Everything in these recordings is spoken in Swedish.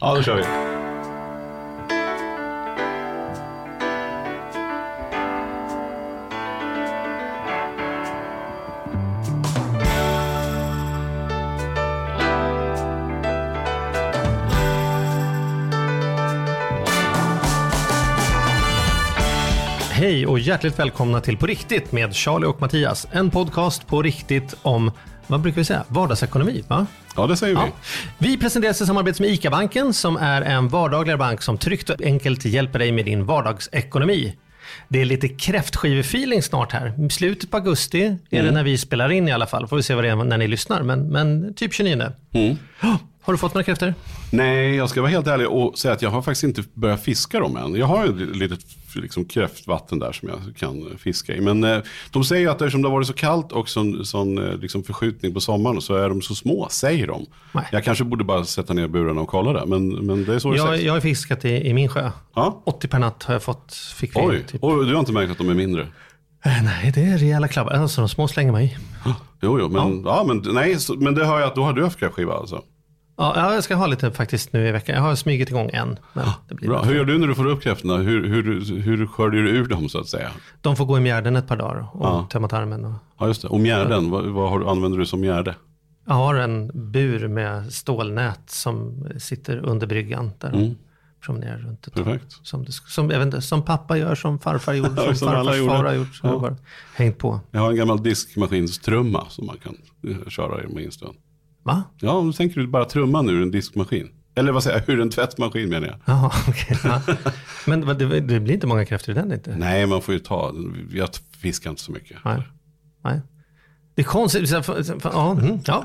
Ja, då kör vi. Hej och hjärtligt välkomna till På riktigt med Charlie och Mattias. En podcast på riktigt om, vad brukar vi säga, vardagsekonomi va? Ja, det säger vi. Ja. Vi presenteras i samarbete med ICA-banken som är en vardagligare bank som tryggt och enkelt hjälper dig med din vardagsekonomi. Det är lite kräftskivefeeling snart här. Slutet på augusti är det Mm. när vi spelar in i alla fall. Får vi se vad det är när ni lyssnar. Men, men typ 29. Mm. Ja, Har du fått några kräftor? Nej, jag ska vara helt ärlig och säga att jag har faktiskt inte börjat fiska dem än. Jag har ju ett litet liksom, kräftvatten där som jag kan fiska i. Men eh, de säger att eftersom det har varit så kallt och sån, sån eh, liksom, förskjutning på sommaren så är de så små, säger de. Nej. Jag kanske borde bara sätta ner buren och kolla det, men, men det är så det Jag, sägs. jag har fiskat i, i min sjö. Ja. 80 per natt har jag fått. Fick vi, Oj, typ. och du har inte märkt att de är mindre? Eh, Nej, det är rejäla klabbar. Alltså de små slänger man i. Jo, jo, men, ja. men, nej, så, men det hör jag att då har du haft kräftskiva alltså. Ja, ja, jag ska ha lite faktiskt nu i veckan. Jag har smugit igång en. Blir Bra. Hur gör du när du får upp kräftorna? Hur, hur, hur sköljer du ur dem så att säga? De får gå i mjärden ett par dagar och Ja. tömma tarmen. Och Ja, just det. Och mjärden, vad, vad har, du- använder du som mjärde? jag har en bur med stålnät som sitter under bryggan där Mm. promenerar runt ett. Perfekt. Som, det, som, inte, som pappa gör, som farfar gjorde, som, som farfars gjorde. far har gjort. Som Ja. bara hängt på. Jag har en gammal diskmaskinstrumma som man kan eh, köra i med en stund. Va? Ja, då tänker du bara trumman ur en diskmaskin. Eller vad säger jag, ur en tvättmaskin menar jag. Jaha, okej. Ja. Men det, det blir inte många kräftor i den inte? Nej, man får ju ta, jag fiskar inte så mycket. Nej. Nej. Det är konstigt. Så- Ja,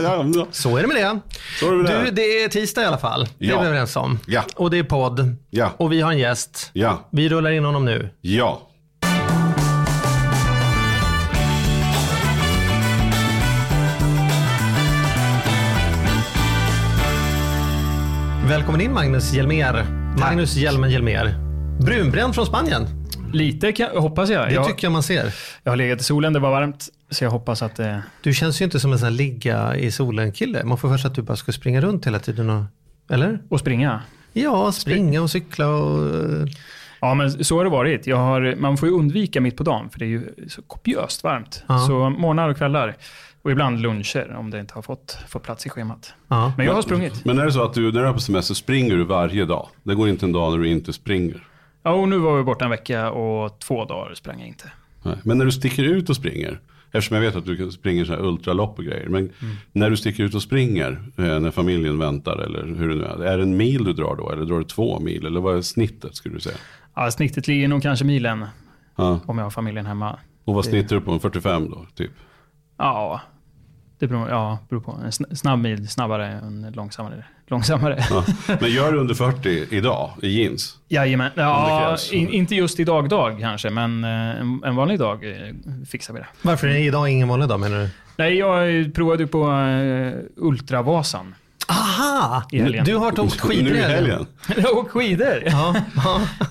ja, ja. Så är det med det. Så är det med det. Du, det är tisdag i alla fall. Det är vi överens om. Ja. Och det är podd. Ja. Och vi har en gäst. Ja, Vi rullar in honom nu. ja. Välkommen in Magnus Hjelmer. Magnus Hjelmen Hjelmer. Brunbränd från Spanien. Lite kan, hoppas jag. Det Jag, tycker jag man ser. jag har legat i solen, det var varmt. Så jag hoppas att det... Du känns ju inte som en sån här ligga i solen-kille. Man får först att du bara ska springa runt hela tiden. Och, eller? Och springa. Ja, springa och cykla och... Ja, men så har det varit. Har, man får ju undvika mitt på dagen, för det är ju så kopiöst varmt. Ja. Så morgnar och kvällar. Och ibland luncher, om det inte har fått, fått plats i schemat. Ja. Men jag har sprungit. Men är det så att du, när du är på semester, springer du varje dag? Det går inte en dag när du inte springer. Ja, och nu var vi borta en vecka och två dagar sprang jag inte. Nej. Men när du sticker ut och springer, eftersom jag vet att du springer så här ultralopp och grejer. Men när du sticker ut och springer, eh, när familjen väntar eller hur det nu är. Är det en mil du drar då? Eller drar du två mil? Eller vad är snittet skulle du säga? Ja, snittet ligger nog kanske milen, Ja. om jag har familjen hemma. Och vad snittar du på? En 45 då, typ? Ja, det beror, ja, beror på. En sn- snabb mil snabbare än långsammare. långsammare. Ja. Men gör du under 40 idag i jeans? Jajamän. Ja, in, inte just idag dag kanske, men eh, en, en vanlig dag eh, fixar vi det. Varför är det idag ingen vanlig dag menar du? Nej, jag provade på uh, Ultravasan. Aha! Du har åkt skidor Nu i helgen? Jag åkte skidor. Ja,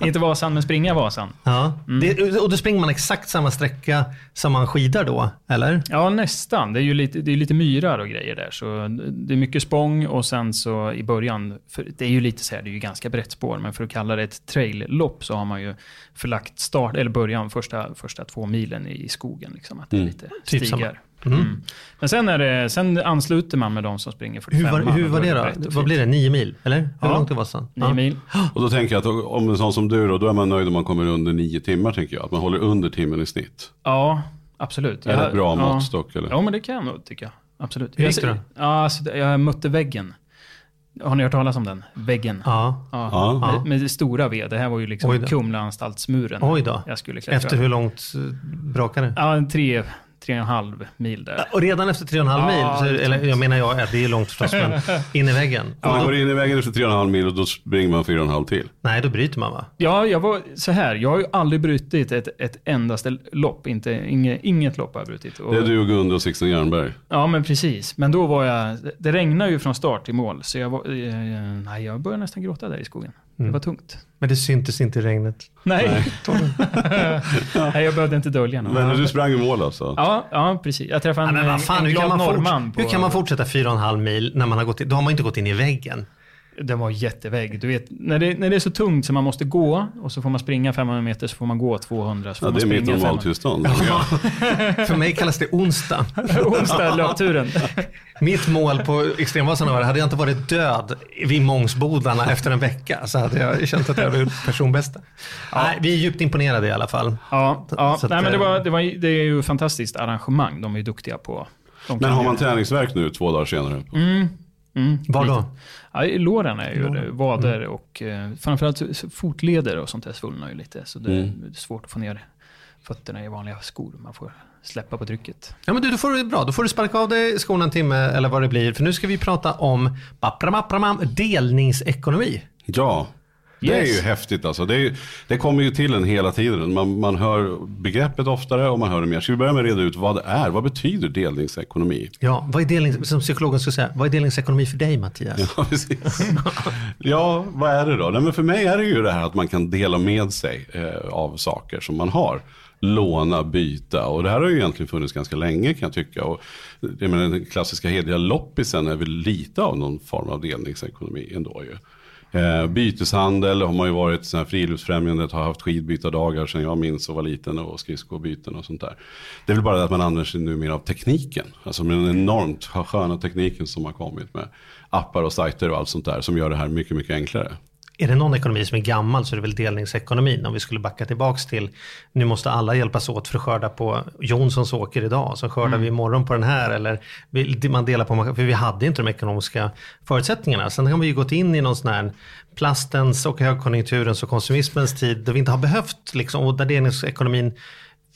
inte Vasan, men springa Vasan. ja. Mm. Det, och då springer man exakt samma sträcka som man skidar då, eller? Ja, nästan. Det är ju lite, det är lite myrar och grejer där. Så det är mycket spång och sen så i början, för det är ju lite så här, det är ju ganska brett spår, men för att kalla det ett trail-lopp så har man ju förlagt start, eller början, första, första två milen i skogen. Liksom, att det är Mm. lite Typ stigar. samma. Mm. Mm. Men sen, är det, sen ansluter man med de som springer 45 Hur var, hur var det då? Vad blir det? Nio mil? Eller? Hur Ja. långt det var sen? Nio mil. Och då tänker jag att om en sån som du då, då är man nöjd om man kommer under nio timmar tänker jag. Att man håller under timmen i snitt. Ja, absolut. Är det Jag- ett bra ja. måttstock eller? Ja, men det kan jag nog tycka. Absolut. Hur gick det då? Ja, alltså, det- jag mötte väggen. Har ni hört talas om den? Väggen. Ja. Ja. Ja. Ja. Med, med stora V. Det här var ju liksom. Kumlaanstaltsmuren. Oj då. Jag skulle klättra. Efter hur långt brakade det? Ja, en tre, tre och en halv mil där. Och redan efter tre och en halv Ja, mil, så, eller jag menar jag, det är långt förstås, men in i väggen. Om man går in i vägen efter 3,5 mil och då springer man 4,5 till. nej, då bryter man va? Ja, jag var så här. Jag har ju aldrig brutit ett, ett endaste lopp. Inte, inget, inget lopp har jag brutit. Och, Det är du och Gunde och Sixten Jernberg. Ja, men precis. Men då var jag... Det regnade ju från start till mål, så jag var... Eh, nej, jag började nästan gråta där i skogen. Mm. Det var tungt. Men det syntes inte i regnet. Nej. nej, jag behövde inte dölja något. Men du sprang i mål alltså? Ja, ja, precis. Jag träffade Ja, en, men vad fan, en hur, kan glad man norrman. fort, hur kan man fortsätta fyra och en halv mil när man har gått in, då har man inte gått in i väggen. Den var jättevägg. Du vet, när det, när det är så tungt så man måste gå och så får man springa 500 meter så får man gå 200. Så får Ja, man det är mitt springa 500. normaltillstånd. För mig kallas det onsdag. Onsdag löpturen. Mitt mål på Extremvasarna var, hade jag inte varit död vid Mångsbodarna efter en vecka så hade jag känt att jag gjort personbästa. Nej, vi är djupt imponerade i alla fall. Ja, ja. Att, Nej, men det, eh, var, det, var, det är ju ett fantastiskt arrangemang. De är ju duktiga på... Men har man träningsverk nu två dagar senare? Mm, mm, Var då? Ja, i låren är ju Låren. vader och eh, framförallt fotleder och sånt där svullnar ju lite. Så det Mm. är svårt att få ner fötterna i vanliga skor. Man får släppa på trycket. Ja, men du, då får du bra. Då får du sparka av dig skorna en timme eller vad det blir. För nu ska vi prata om delningsekonomi. Ja, det är Yes. ju häftigt alltså. Det, är, ju- det kommer ju till en hela tiden. Man, man hör begreppet oftare och man hör det mer. Ska vi börja med att reda ut vad det är? Vad betyder delningsekonomi? Ja, vad är delnings, som psykologen skulle säga, vad är delningsekonomi för dig Mattias? Ja, precis. ja, vad är det då? Nej, men för mig är det ju det här att man kan dela med sig eh, av saker som man har. Låna, byta och det här har ju egentligen funnits ganska länge kan jag tycka. Och, jag menar, den klassiska hederliga loppisen är väl lite av någon form av delningsekonomi ändå ju. Eh, byteshandel har man ju varit, sån här friluftsfrämjandet har haft skidbytardagar sedan jag minns och var liten och skridskobyten och sånt där. Det är väl bara det att man använder sig numera av tekniken. Alltså med den enormt sköna tekniken som har kommit med appar och sajter och allt sånt där som gör det här mycket, mycket enklare. Är det någon ekonomi som är gammal så är det väl delningsekonomin. Om vi skulle backa tillbaks till nu måste alla hjälpas åt för att skörda på Jonssons åker idag. Så skördar vi imorgon på den här eller man delar på, för vi hade inte de ekonomiska förutsättningarna. Sen har vi ju gått in i någon sån här plastens och högkonjunkturens och konsumismens tid där vi inte har behövt liksom, och där delningsekonomin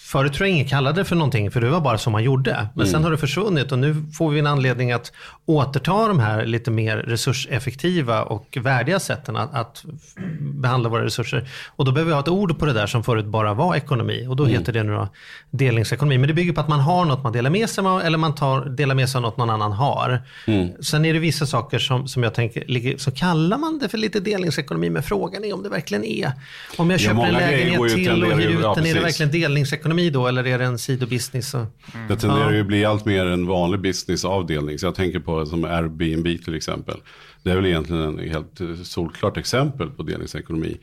Förut tror jag ingen kallade det för någonting, för det var bara som man gjorde. Men sen har det försvunnit och nu får vi en anledning att återta de här lite mer resurseffektiva och värdiga sätten att, att behandla våra resurser. Och då behöver vi ha ett ord på det där som förut bara var ekonomi. Och då heter det nu då delningsekonomi. Men det bygger på att man har något man delar med sig av eller man tar, delar med sig av något någon annan har. Sen är det vissa saker som, som jag tänker, så kallar man det för lite delningsekonomi, men frågan är om det verkligen är. Om jag Ja, köper en grejer går lägenhet till och hyr ut ja, den, är det verkligen delningsekonomi då eller är det en sidobusiness? Och... Det tenderar ju att bli allt mer en vanlig businessavdelning. Så jag tänker på som Airbnb till exempel. Det är väl egentligen en helt eh, solklart exempel på delningsekonomi.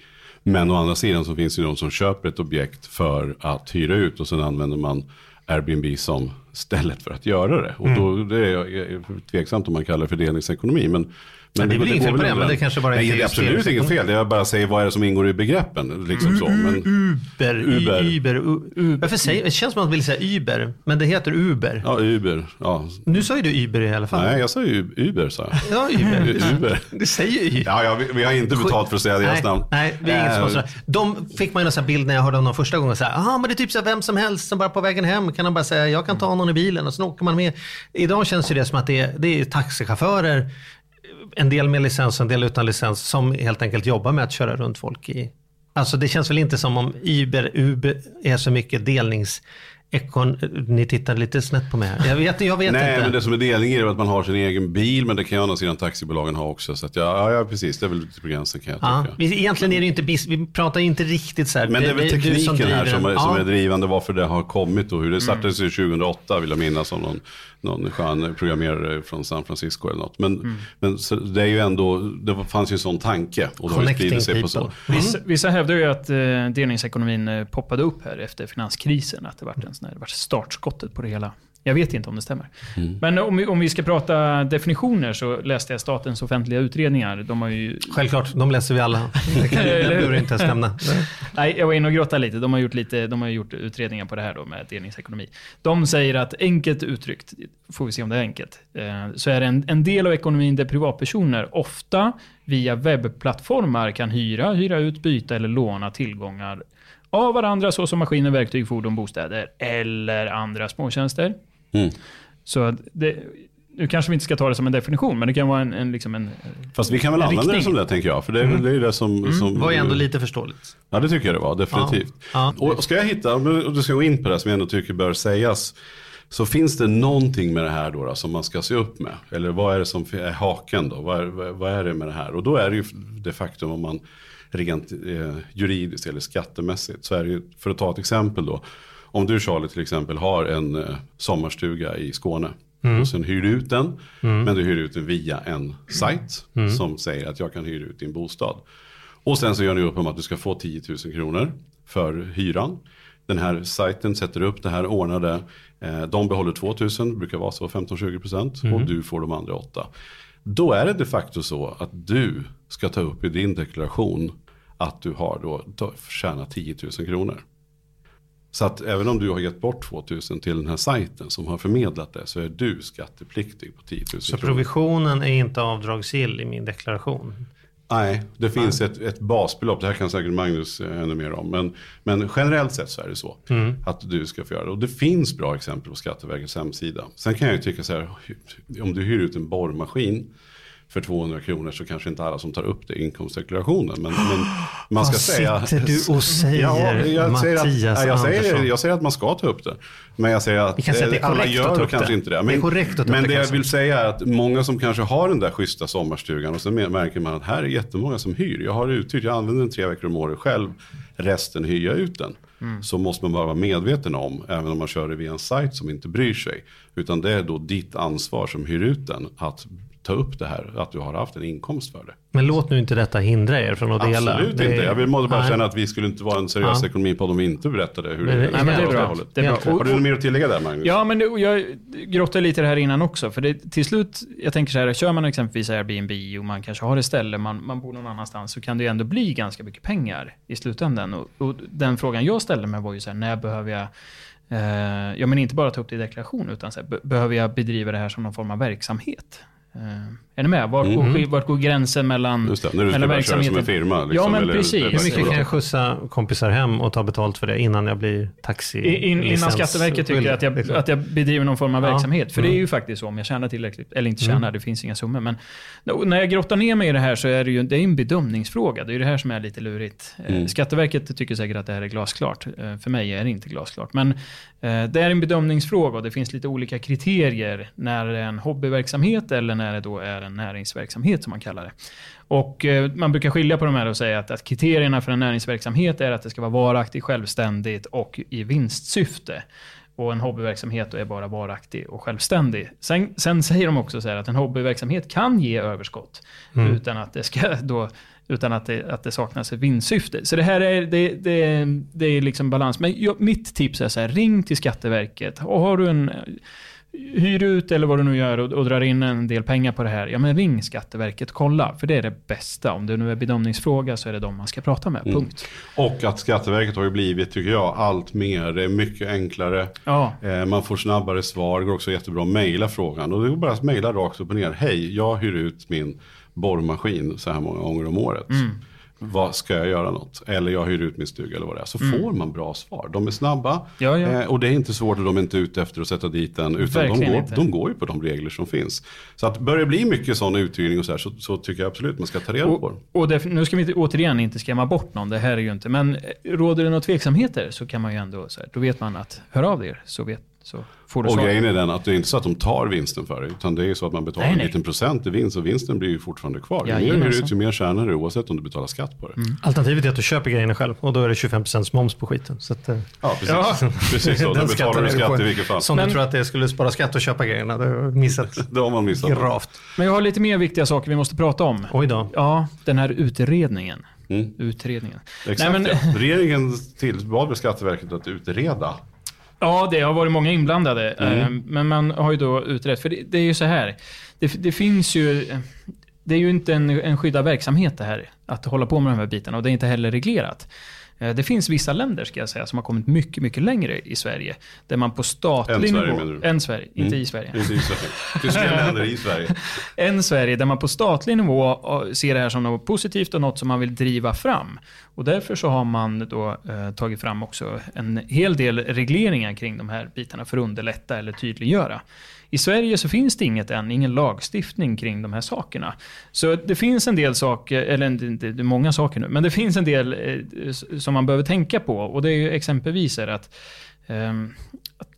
Men å andra sidan så finns det de som köper ett objekt för att hyra ut och sen använder man Airbnb som stället för att göra det. Och då det är är tveksamt om man kallar det för delningsekonomi. Men, men det är väl inget fel på det, men det kanske bara Nej, inte det är absolut inget fel. Jag bara säger vad är det som ingår i begreppen. Liksom så. Men, Uber, Uber. Uber, Uber. Varför säger, det känns som att man vill säga Uber, men det heter Uber. ja, Uber. Ja. Nu sa ju du Uber i alla fall. Nej, jag sa ju Uber. Sa jag. Ja, Uber. Uber. Du säger ju Uber. Ja, ja vi, vi har inte betalt för att säga deras nej, namn. Nej, vi är inget Eh. De fick man ju en bild när jag hörde om dem första gången. Så här, "Aha, men det är typ så här, vem som helst som bara på vägen hem kan han bara säga jag kan ta någon i bilen och så åker man med. Idag känns ju det som att det är, det är taxichaufförer, en del med licens och en del utan licens som helt enkelt jobbar med att köra runt folk i. Alltså det känns väl inte som om Uber, Uber är så mycket delnings... Ekon, ni tittar lite snett på mig här. Jag vet, jag vet Nej, inte. men det som är delning är att man har sin egen bil, men det kan ju å andra sidan taxibolagen ha också. Så att ja, ja, precis, det är väl lite på gränsen kan jag Ja, tycka. vi, egentligen är det inte vi pratar inte riktigt så här. Men det är väl tekniken driver här som är, som. Mm. är drivande varför det har kommit och hur det startades ju 2008 vill jag minnas som någon, någon skön programmerare från San Francisco eller något. Men, Mm. men så det är ju ändå, det fanns ju en sån tanke och det har ju Connecting spridit sig på så. people. Vissa, vissa hävdar ju att eh, delningsekonomin eh, poppade upp här efter finanskrisen. Att det var en sån här, det var startskottet på det hela. Jag vet inte om det stämmer. Mm. Men om vi, om vi ska prata definitioner så läste jag Statens offentliga utredningar. De har ju Självklart, de läser vi alla. Det kan behöver inte ens nämna. Nej, jag var inne och grottade lite. De har gjort, lite, de har gjort utredningar på det här då med delningsekonomi. De säger att enkelt uttryckt, får vi se om det är enkelt, eh, så är det en, en del av ekonomin där privatpersoner ofta via webbplattformar kan hyra, hyra ut, byta eller låna tillgångar av varandra såsom maskiner, verktyg, fordon, bostäder eller andra småtjänster. Mm. Så det, nu kanske vi inte ska ta det som en definition, men det kan vara en, en, liksom en Fast vi kan väl använda det som det tänker jag. För det är väl det, är ju det som... som Det var ju ändå lite förståeligt. Ja, det tycker jag det var. Definitivt. Ja. Och ska jag hitta, och du ska gå in på det som jag ändå tycker bör sägas. Så finns det någonting med det här då, då som man ska se upp med? Eller vad är det som är haken då? Vad är, vad är det med det här? Och då är det ju det faktum om man rent eh, juridiskt eller skattemässigt. Så är det ju, för att ta ett exempel då. Om du Charlie till exempel har en eh, sommarstuga i Skåne. Och sen hyr du ut den. Men du hyr ut den via en sajt som säger att jag kan hyra ut din bostad. Och sen så gör ni upp om att du ska få 10 000 kronor för hyran. Den här sajten sätter upp det här ordnade. Eh, de behåller 2 000, brukar vara så 15-20% och du får de andra 8. Då är det de facto så att du ska ta upp i din deklaration att du har då tjänat 10 000 kronor. Så att även om du har gett bort 2 000 till den här sajten som har förmedlat det så är du skattepliktig på 10 000 Så kronor. provisionen är inte avdragsgill i min deklaration. Nej, det finns ett, ett basbelopp. Det här kan säkert Magnus eh, ännu mer om. Men, men generellt sett så är det så. Att du ska få göra det. Och det finns bra exempel på Skatteverkets hemsida. Sen kan jag ju tycka så här. Om du hyr ut en borrmaskin för 200 kronor så kanske inte alla som tar upp det i inkomstdeklarationen. Men, men man ska Vad säga... sitter du och säger, jag säger, att, Mattias nej, jag, säger, jag säger att man ska ta upp det. Men jag säger att säga att det eh, alla gör upp kanske det. inte det. Det är Men, korrekt att men det, det jag vill säga är att många som kanske har den där schyssta sommarstugan och sen märker man att här är jättemånga som hyr. Jag har uthyrt, jag använder den tre veckor om året själv. Resten hyr jag ut den. Mm. Så måste man bara vara medveten om, även om man kör det via en sajt som inte bryr sig. Utan det är då ditt ansvar som hyr ut den att ta upp det här, att du har haft en inkomst för det. Men låt nu inte detta hindra er från att dela. Absolut är- inte. Jag vill bara känna att vi skulle inte vara en seriös Ja. ekonomipodd om vi inte berättade hur Nej, det nej, men det är bra. Det är bra. Har du något mer att tillägga där Magnus? Ja, men jag grottade lite i det här innan också. För det, till slut, jag tänker så här, kör man exempelvis Airbnb och man kanske har ett ställe, man, man bor någon annanstans, så kan det ju ändå bli ganska mycket pengar i slutändan. Och, och den frågan jag ställde mig var ju så här, när behöver jag Eh, ja, men inte bara ta upp det i deklaration, utan så här, be- behöver jag bedriva det här som någon form av verksamhet? Eh, är ni med? Vart, går, Mhm. vart går gränsen mellan, Just det, när du ska börja köra som en verksamheten? firma. Liksom, Ja, men eller- precis. Hur mycket kan jag skjutsa kompisar hem och ta betalt för det innan jag blir taxi In, innan Skatteverket tycker att jag, liksom. att jag bedriver någon form av Ja. verksamhet. För det är Mm. ju faktiskt så, om jag tjänar tillräckligt, eller inte tjänar, Mm. det finns inga summor. Men när jag grottar ner mig i det här så är det ju det är en bedömningsfråga. Det är det här som är lite lurigt. Eh, Mm. Skatteverket tycker säkert att det här är glasklart. Eh, För mig är det inte glasklart. Men det är en bedömningsfråga och det finns lite olika kriterier när det är en hobbyverksamhet eller när det då är en näringsverksamhet som man kallar det. Och eh, man brukar skilja på de här och säga att, att kriterierna för en näringsverksamhet är att det ska vara varaktigt, självständigt och i vinstsyfte. Och en hobbyverksamhet är bara varaktig och självständig. Sen, sen säger de också så att en hobbyverksamhet kan ge överskott Mm. utan att det ska då utan att det, att det saknas ett vinstsyfte. Så det här är, det, det, det är liksom balans. Men jag, mitt tips är så här, ring till Skatteverket. Och har du en, hyr ut eller vad du nu gör och, och drar in en del pengar på det här. Ja men ring Skatteverket, kolla. För det är det bästa. Om det nu är bedömningsfråga så är det de man ska prata med. Mm. Punkt. Och att Skatteverket har ju blivit, tycker jag, allt mer. Det är mycket enklare. Ja, Eh, Man får snabbare svar. Det går också jättebra att mejla frågan. Och det går bara att mejla rakt upp och ner. Hej, jag hyr ut min borrmaskin så här många gånger om året. Mm. Vad ska jag göra något? Eller jag hyr ut min stuga eller vad det är. Så får man bra svar. De är snabba. Mm. Ja, ja. Eh, och det är inte svårt och de är inte ute efter att sätta dit den. Utan de går, inte. de går ju på de regler som finns. Så att börjar det bli mycket sån uthyrning och så här så, så tycker jag absolut man ska ta reda på det. och, och det, nu ska vi inte, återigen inte skrämma bort någon, det här är ju inte, men eh, råder det några tveksamheter så kan man ju ändå, så här, då vet man att hör av er så, vet, Och grejen är den att det är inte så att de tar vinsten för det. Utan det är så att man betalar Nej, en nej. liten procent i vinst och vinsten blir ju fortfarande kvar. Ju mer du hyr ut ju mer tjänar du oavsett om du betalar skatt på det. Alternativet är att du köper grejerna själv och då är det 25% moms på skiten. Så att, eh, Ja, precis. Ja. precis så. Då den betalar du skatt i vilket fall. Som Men- du tror att det skulle spara skatt och köpa grejerna. Det har du missat Det har man missat. gravt. Men jag har lite mer viktiga saker vi måste prata om. Oj då. Ja, den här utredningen. Mm. Utredningen. Exakt Nej, men- ja. Regeringen tillbad Skatteverket att utreda. Ja, det har varit många inblandade. Mm. Eh, Men man har ju då utrett, för det, det är ju så här. Det, det finns ju... Det är ju inte en, en skyddad verksamhet det här, att hålla på med de här bitarna. Och det är inte heller reglerat. Eh, Det finns vissa länder, ska jag säga, som har kommit mycket, mycket längre i Sverige. Där man på statlig Sverige, nivå... menar du? Än Sverige, inte Mm. i Sverige. Inte i Sverige. Fler länder i Sverige. än Sverige, där man på statlig nivå eh, ser det här som något positivt och något som man vill driva fram. Och därför så har man då eh, tagit fram också en hel del regleringar kring de här bitarna för att underlätta eller tydliggöra. I Sverige så finns det inget än, ingen lagstiftning kring de här sakerna. Så det finns en del saker, eller det, det, är många saker nu, men det finns en del eh, som man behöver tänka på. Och det är ju exempelvis är att ehm,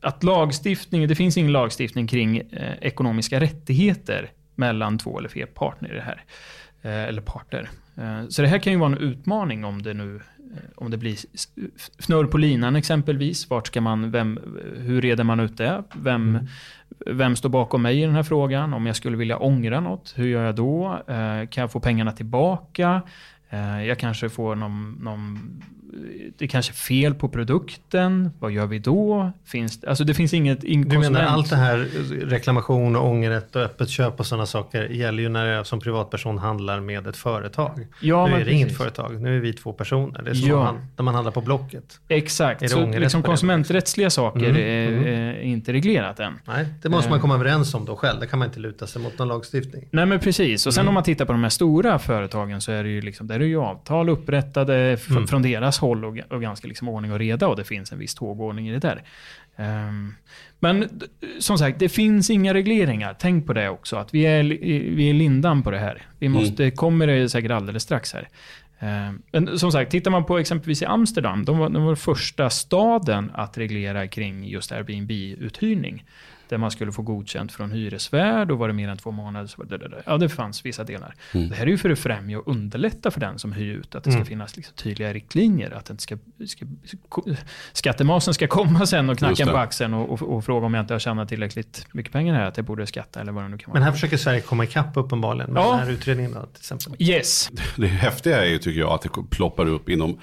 att, lagstiftning, det finns ingen lagstiftning kring eh, ekonomiska rättigheter mellan två eller fler partner i det här. Eh, eller parter. Så det här kan ju vara en utmaning om det nu om det blir s- fnurr på linan exempelvis. Vart ska man, vem, hur reder man ut det? Vem, mm. Vem står bakom mig i den här frågan? Om jag skulle vilja ångra något, hur gör jag då? Eh, kan jag få pengarna tillbaka? Eh, jag kanske får någon, någon det är kanske är fel på produkten. Vad gör vi då? Finns, alltså det finns inget Du menar allt det här reklamation och ångerrätt och öppet köp och sådana saker gäller ju när jag som privatperson handlar med ett företag. Ja, nu är det precis. inget företag, nu är vi två personer. Det är så Ja. man, när man handlar på Blocket. Exakt, så liksom konsumenträttsliga saker Mm, är, mm. är inte reglerat än. Nej, det måste man komma överens om då själv. Det kan man inte luta sig mot någon lagstiftning. Nej men precis. Och sen Mm. om man tittar på de här stora företagen så är det ju, liksom, där är ju avtal upprättade Mm. från deras håll och, och ganska liksom ordning och reda och det finns en viss tågordning i det där. Ehm, men som sagt, det finns inga regleringar. Tänk på det också, att vi är, vi är lindan på det här. Vi måste, kommer det säkert alldeles strax här. Ehm, Men som sagt, tittar man på exempelvis i Amsterdam, de var, de var första staden att reglera kring just Airbnb-uthyrning. Där man skulle få godkänt från hyresvärd och var det mer än två månader så var det, det, det. Ja, det fanns vissa delar. Mm. Det här är ju för att främja och underlätta för den som hyr ut. Att det ska Mm. finnas liksom tydliga riktlinjer. Att inte ska, ska, skattemasen ska komma sen och knacka på axeln och, och, och fråga om jag inte har tjänat tillräckligt mycket pengar här. Att jag borde skatta eller vad det nu kan vara. Men här försöker Sverige komma ikapp uppenbarligen med Ja. den här utredningen då, till exempel. Yes. Det häftiga är ju tycker jag att det ploppar upp inom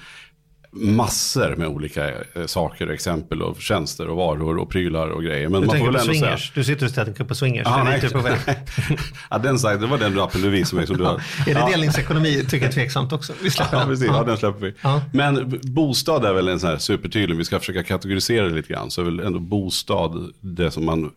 massor med olika eh, saker, exempel och tjänster och varor och prylar och grejer. Men Du man får tänker väl på ändå säga... swingers. Du sitter och tänker på swingers. Ah, nej. på väg. ja, den sajten, det var den appen du visade mig som du har. Är det ja. delningsekonomi tycker jag är tveksamt också. Vi släpper Ja, den. precis. Ja, den släpper vi. Ja. Men bostad är väl en sån här supertydlig, vi ska försöka kategorisera det lite grann, så är väl ändå bostad det som man,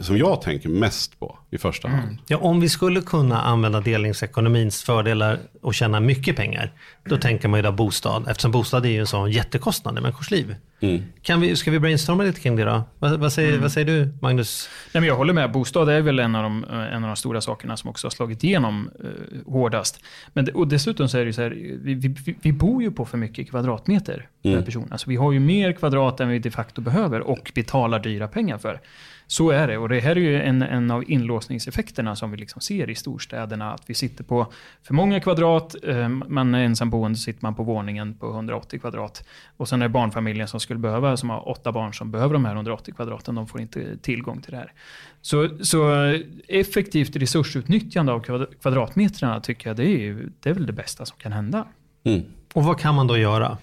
som jag tänker mest på i första hand. Ja, om vi skulle kunna använda delningsekonomins fördelar och tjäna mycket pengar, då tänker man ju då bostad, eftersom bostad är ju en sån jättekostnad i människors liv. Mm. Kan vi, ska vi brainstorma lite kring det då? Vad, vad, säger, vad säger du, Magnus? Nej, men jag håller med. Bostad är väl en av de, en av de stora sakerna som också har slagit igenom eh, hårdast. Men, det- och dessutom så är det ju så här, vi, vi, vi bor ju på för mycket kvadratmeter per Mm. person. Alltså vi har ju mer kvadrat än vi de facto behöver och betalar dyra pengar för. Så är det. Och det här är ju en, en av inlåsningseffekterna som vi liksom ser i storstäderna. Att vi sitter på för många kvadrat, eh, man är ensamboende så sitter man på våningen på 180 kvadrat. Och sen är det barnfamiljen som skulle behöva, som har åtta barn som behöver de här 180 kvadraten, de får inte tillgång till det här. Så, så effektivt resursutnyttjande av kvad- kvadratmetrarna tycker jag det är, ju, det är väl det bästa som kan hända. Mm. Och vad kan man då göra?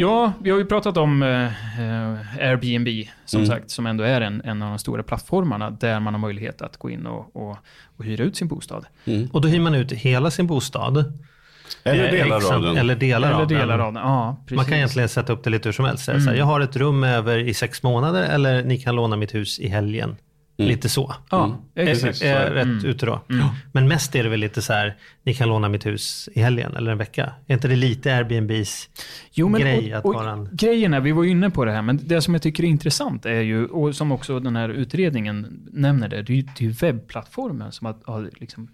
Ja, vi har ju pratat om eh, eh, Airbnb, som Mm. sagt, som ändå är en, en av de stora plattformarna där man har möjlighet att gå in och, och, och hyra ut sin bostad. Mm. Och då hyr man ut hela sin bostad. Eller Eh, delar exakt, av den. Eller delar Eller av delar den. av den. Ja. Man kan egentligen sätta upp det lite hur som helst. Säga Så här, Mm. jag har ett rum över i sex månader eller ni kan låna mitt hus i helgen. Mm. Lite så. Ja, Är, exakt. är jag rätt Mm. ute då? Mm. Men mest är det väl lite så här, ni kan låna mitt hus i helgen eller en vecka. Är inte det lite Airbnbs Jo, men, grej och, att och, vara en... Grejen är, vi var ju inne på det här, men det som jag tycker är intressant är ju, och som också den här utredningen nämner det, det är ju, det är ju webbplattformen som har, har liksom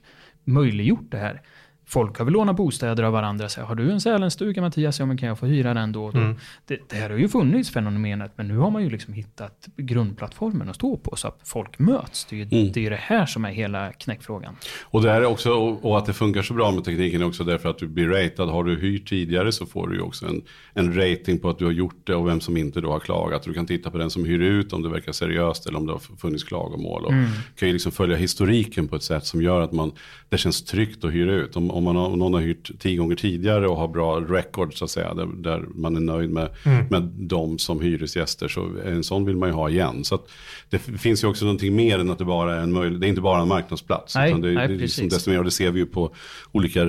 möjliggjort det här. Folk har väl lånat bostäder av varandra. Så här, har du en Sälenstuga Mattias? Ja, men kan jag få hyra den då och då? Mm. Det, det här har ju funnits fenomenet, men nu har man ju liksom hittat grundplattformen att stå på så att folk möts. Det är ju Mm. det, är det här som är hela knäckfrågan. Och, det är också, och och att det funkar så bra med tekniken är också därför att du blir ratad. Har du hyrt tidigare så får du ju också en, en rating på att du har gjort det och vem som inte då har klagat. Du kan titta på den som hyr ut om det verkar seriöst eller om det har funnits klagomål. Och Mm. kan ju liksom följa historiken på ett sätt som gör att man, det känns tryggt att hyra ut. Om, om, man har, om någon har hyrt tio gånger tidigare och har bra record så att säga, där, där man är nöjd med, Mm. med dem som hyresgäster så en sån vill man ju ha igen. Så det finns ju också någonting mer än att det bara är en möjlighet, det är inte bara en marknadsplats. Nej, utan det, nej, det är liksom desto mer, och det ser vi ju på olika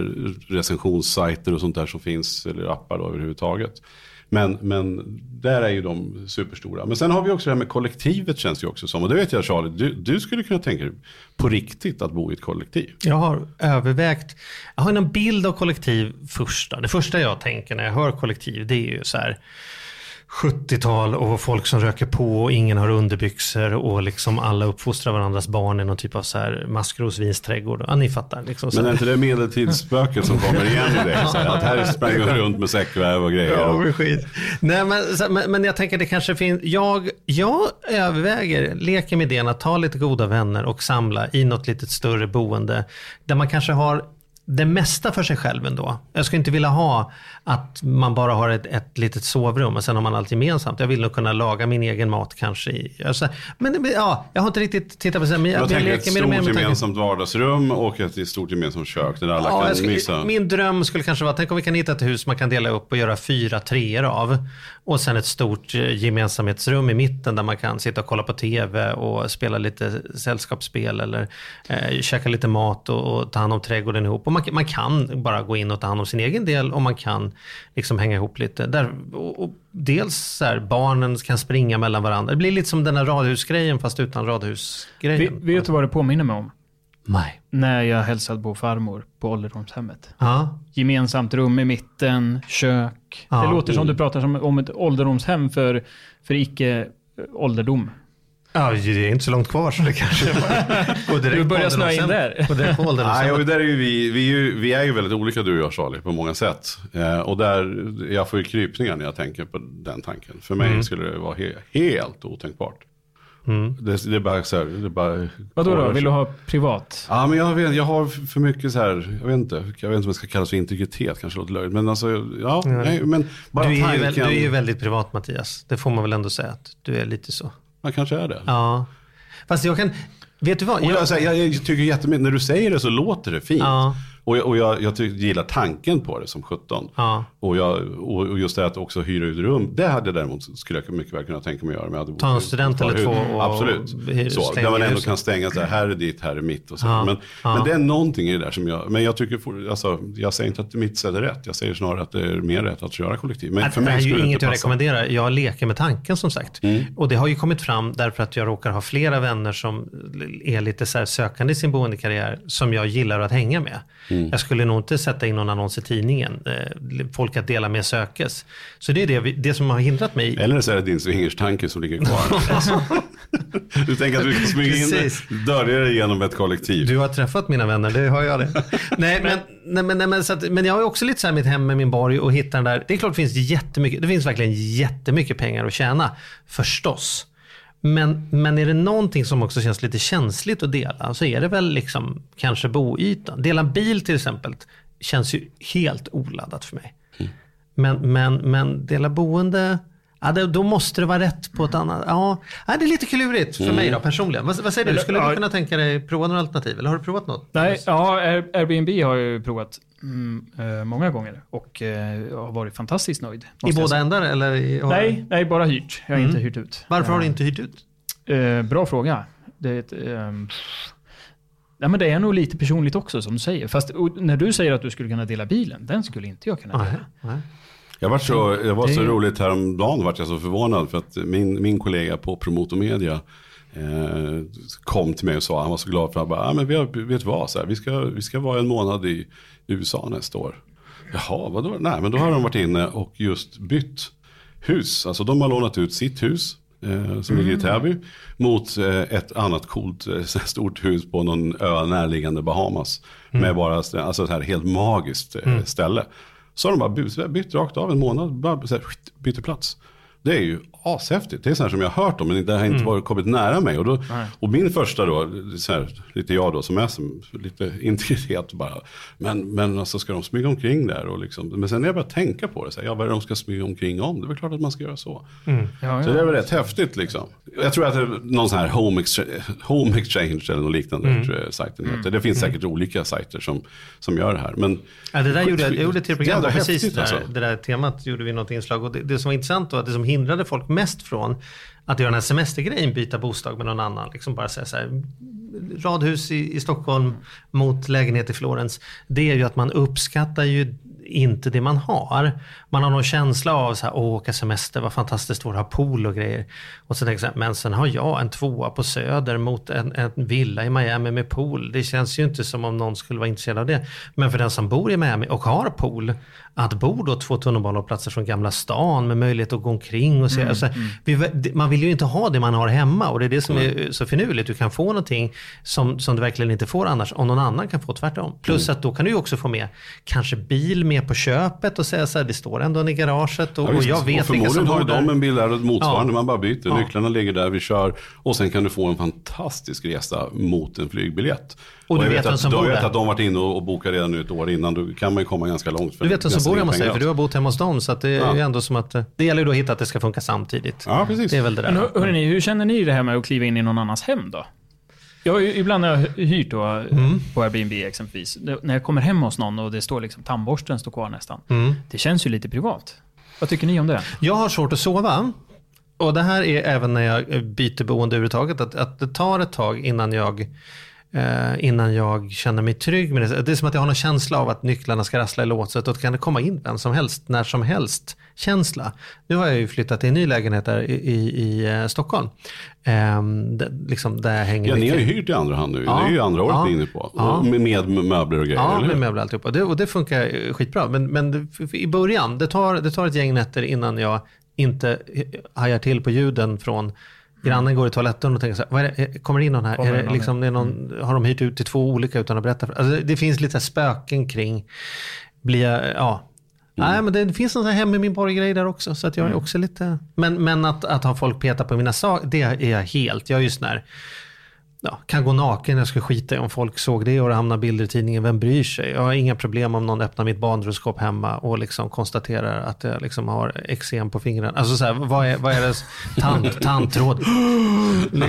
recensionssajter och sånt där som finns, eller appar då överhuvudtaget. Men, men där är ju de superstora. Men sen har vi också det här med kollektivet känns ju också som. Och det vet jag Charlie, du, du skulle kunna tänka dig på riktigt att bo i ett kollektiv. Jag har övervägt, jag har en bild av kollektiv första. Det första jag tänker när jag hör kollektiv det är ju så här 70-tal och folk som röker på och ingen har underbyxor och liksom alla uppfostrar varandras barn i någon typ av så här maskrosvinsträdgård. Ja, ni fattar. Liksom Men är inte det medeltidsspöket som kommer igen i det? Så här, att här springer man runt med säckväv och grejer. Ja, men skit. Nej, men, men, men jag tänker det kanske finns, jag, jag överväger, leker med idén att ta lite goda vänner och samla i något litet större boende. Där man kanske har det mesta för sig själv ändå. Jag skulle inte vilja ha att man bara har ett, ett litet sovrum och sen har man allt gemensamt. Jag vill nog kunna laga min egen mat kanske. I, alltså, men ja, jag har inte riktigt tittat på det. Men Jag, jag, tänker ett stort med gemensamt vardagsrum och ett stort gemensamt kök där alla Ja, kan skulle, mysa. min dröm skulle kanske vara, tänk om vi kan hitta ett hus man kan dela upp och göra fyra treor av. Och sen ett stort eh, gemensamhetsrum i mitten där man kan sitta och kolla på tv och spela lite sällskapsspel eller eh, käka lite mat och, och ta hand om trädgården ihop. Och man, man kan bara gå in och ta hand om sin egen del och man kan liksom hänga ihop lite. Där, och, och dels så här, barnen kan springa mellan varandra. Det blir lite som den här radhusgrejen fast utan radhusgrejen. vet du vad det påminner mig om? Nej. När jag hälsade på farmor på ålderdomshemmet. Ja. Gemensamt rum i mitten, kök. Ja. Det låter som du pratar som, om ett ålderdomshem för, för icke-ålderdom. Ja, det är inte så långt kvar så det kanske går direkt Du börjar snöa in där. Går direkt på Nej, ålderdomshem. och där är ju vi, vi, är ju, vi är ju väldigt olika du och jag Charlie på många sätt. Eh, och där, jag får ju krypningar när jag tänker på den tanken. För mig skulle det vara he, helt otänkbart. Det, det är bara så här, det är bara... Vadå då? Vill du ha privat? Ja, men jag, vet, jag har för mycket så här, jag vet inte, jag vet inte om det ska kallas för integritet, kanske låter löjligt. Men alltså, ja, nej, men bara Du är, tanken. väl, du är ju väldigt privat Mattias. Det får man väl ändå säga att du är lite så. Man kanske är det. Ja. Fast jag kan, vet du vad? Jag, jag, jag, jag tycker jättemycket, när du säger det så låter det fint. Ja. Och, jag, och jag, jag gillar tanken på det som 17. Ja. Och, jag, och och just det att också hyra ut rum, det hade jag däremot, skulle jag mycket väl kunna tänka mig att göra. Hade Ta en student eller två och Absolut. hyr- Så, där man ändå huset. kan stänga så här, här är ditt, här är mitt och så. Ja. Men, men det är någonting i det där som jag, men jag tycker, for, alltså, jag säger inte att mitt sätt är rätt. Jag säger snarare att det är mer rätt att köra kollektiv. Men för det här mig är ju inget jag rekommenderar. Jag leker med tanken som sagt. Mm. Och det har ju kommit fram därför att jag råkar ha flera vänner som är lite så sökande i sin boendekarriär som jag gillar att hänga med. Mm. Jag skulle nog inte sätta in någon annons i tidningen. Eh, Folk att dela med sökes. Så det är det, vi- det som har hindrat mig. Eller så är det din swingerstanke som ligger kvar. du tänker att du kan smyga in Precis. dörjar dig genom ett kollektiv. Du har träffat mina vänner, det har jag det. nej, men, nej, men, nej, men, så att, men jag har också lite så här mitt hem med min borg och hittar den där. Det är klart det finns jättemycket, det finns verkligen jättemycket pengar att tjäna. Förstås. Men, men är det någonting som också känns lite känsligt att dela så är det väl liksom kanske boytan. Dela bil till exempel känns ju helt oladdat för mig. Men, men, men dela boende, ja, det, då måste det vara rätt på ett annat... Ja, ja, det är lite klurigt för mig då personligen. Vad, vad säger du? Skulle du kunna tänka dig prova några alternativ? Eller har du provat något? Nej, ja, Air- Airbnb har jag ju provat mm, eh, många gånger och eh, har varit fantastiskt nöjd. I båda ändar eller? Har- Nej, nej, bara hyrt. Jag har inte hyrt ut. Varför har du inte hyrt ut? Eh, bra fråga. Det är ett, ehm, nej, men det är nog lite personligt också som du säger. Fast när du säger att du skulle kunna dela bilen, den skulle inte jag kunna Nej, dela. nej. Jag var så, jag var så Det- roligt häromdagen vart jag så förvånad för att min, min kollega på Promotor Media eh, kom till mig och sa, han var så glad för att han bara, ah, men vi har, vet vad, så här, vi, ska, vi ska vara en månad i USA nästa år. Jaha, vadå? Nej, men då har de varit inne och just bytt hus. Alltså de har lånat ut sitt hus eh, som ligger i Täby mot eh, ett annat coolt eh, stort hus på någon ö närliggande Bahamas. Med bara alltså, ett här helt magiskt eh, ställe. Så har de bara bytt, bytt rakt av en månad, bara så här, byter plats. Det är ju ashäftigt. Det är sånt här som jag har hört om men det har inte varit, kommit nära mig. Och, då, och min första då, så här, lite jag då som är som, lite integritet bara. Men, men alltså ska de smyga omkring där och liksom, men sen när jag börjar tänka på det, så här, ja, vad är det de ska smyga omkring om? Det är väl klart att man ska göra så. Ja, Så ja. det är väl rätt häftigt liksom. Jag tror att det är någon sån här home exchange, home exchange eller något liknande Mm. tror jag sajten heter. Det finns säkert olika sajter som, som gör det här. Men Ja, det där gjorde jag, jag gjorde ett program Jävla på precis häftigt, det, där, alltså. det där temat. gjorde vi något inslag. Och det, det som var intressant då, att det som hindrade folk mest från att göra den här semestergrejen, byta bostad med någon annan, liksom bara säga så här, radhus i, i Stockholm mot lägenhet i Florens, det är ju att man uppskattar ju inte det man har. Man har någon känsla av så här, åh, åka semester, vad fantastiskt vore att ha pool och grejer. Och så tänker jag här, men sen har jag en tvåa på Söder mot en, en villa i Miami med pool. Det känns ju inte som om någon skulle vara intresserad av det. Men för den som bor i Miami och har pool, att bo då två tunnelbanehållplatser från Gamla stan med möjlighet att gå omkring och se. Alltså, vi, man vill ju inte ha det man har hemma och det är det som är så finurligt. Du kan få någonting som, som du verkligen inte får annars om någon annan kan få tvärtom. Plus att då kan du ju också få med kanske bil med på köpet och säga så här, det står ändå en i garaget och, Ja, och jag vet och vilka som förmodligen har de en bil där motsvarande, Ja. man bara byter. Ja. Nycklarna ligger där, vi kör. Och sen kan du få en fantastisk resa mot en flygbiljett. Och du jag vet vem att, som bor vet där. att de varit inne och, och bokat redan nu ett år innan. Då kan man ju komma ganska långt. För Du vet vem som bor hemma hos dig, för du har bott hemma hos dem. Så att det är Ja. ändå som att, eh, det gäller ju då att hitta att det ska funka samtidigt. Ja, precis. Det är väl det där. Men hör- hörrni, hur känner ni det här med att kliva in i någon annans hem då? Jag ibland har jag hyrt då, Mm. på Airbnb exempelvis. När jag kommer hem hos någon och det står liksom tandborsten står kvar nästan. Mm. Det känns ju lite privat. Vad tycker ni om det? Jag har svårt att sova. Och det här är även när jag byter boende överhuvudtaget. Att, att det tar ett tag innan jag, eh, innan jag känner mig trygg med det. Det är som att jag har någon känsla av att nycklarna ska rassla i låset. Och då kan det komma in vem som helst, när som helst känsla. Nu har jag ju flyttat till en ny lägenhet där i, i, i eh, Stockholm. Eh, där, liksom där jag hänger Ja, ni har ju hyrt i andra hand nu. Ja. Det är ju andra året Ja. ni är inne på. Ja. Med, med möbler och grejer, Ja, eller med möbler och alltihopa. Det, och det funkar eh, skitbra. Men, men i början, det tar, det tar ett gäng nätter innan jag inte hajar till på ljuden från Grannen går i toaletten och tänker så här, vad det, Eh, kommer det in någon här? Kommer är det liksom, det är någon, Har de hyrt ut till två olika utan att berätta? För, alltså, det finns lite spöken kring, blir jag, ja. Nej, men det finns en sån här hem i min borggrej där också. Så att jag är också lite... Men, men att, att ha folk peta på mina saker, det är jag helt. Jag är ju sån här, ja, kan gå naken, jag skulle skita i om folk såg det och det hamnar bilder i tidningen, vem bryr sig? Jag har inga problem om någon öppnar mitt badrumsskåp hemma och liksom konstaterar att jag liksom har eksem på fingrarna. Alltså så här, vad är, vad är det? Tant, tandtråd.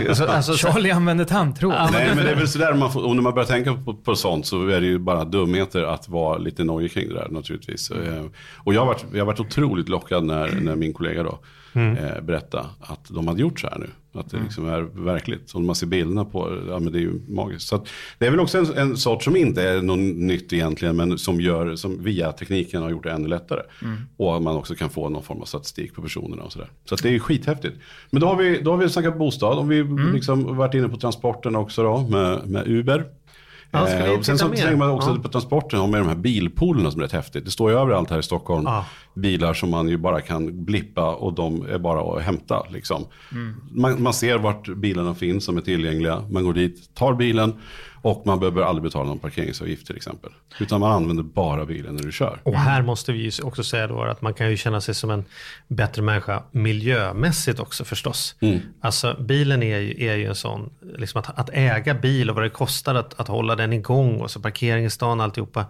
Alltså, alltså, så, Charlie använder tandtråd. Nej, men det är väl sådär, man får, om man börjar tänka på, på sånt så är det ju bara dumheter att vara lite nojig kring det där naturligtvis. Eh, Och jag har varit, jag har varit otroligt lockad när, när min kollega då eh, berättade att de hade gjort så här nu. Att det liksom är verkligt. Och man ser bilderna på ja men det är ju magiskt. Så att, det är väl också en, en sort som inte är något nytt egentligen, men som gör, som via tekniken har gjort det ännu lättare. Och att man också kan få någon form av statistik på personerna och sådär. Så att det är skithäftigt. Men då har vi, då har vi snackat bostad, om vi liksom varit inne på transporten också då med, med Uber. Ja, Eh, och sen så mer? tänker man också Ja. på transporten har med de här bilpoolerna som är rätt häftigt. Det står ju överallt här i Stockholm. Ja. Bilar som man ju bara kan blippa och de är bara att hämta. Liksom. Mm. Man, man ser vart bilarna finns som är tillgängliga. Man går dit, tar bilen och man behöver aldrig betala någon parkeringsavgift till exempel. Utan man använder bara bilen när du kör. Och här måste vi ju också säga då att man kan ju känna sig som en bättre människa miljömässigt också förstås. Alltså bilen är ju, är ju en sån, liksom att, att äga bil och vad det kostar att, att hålla den igång och så parkering i stan och alltihopa.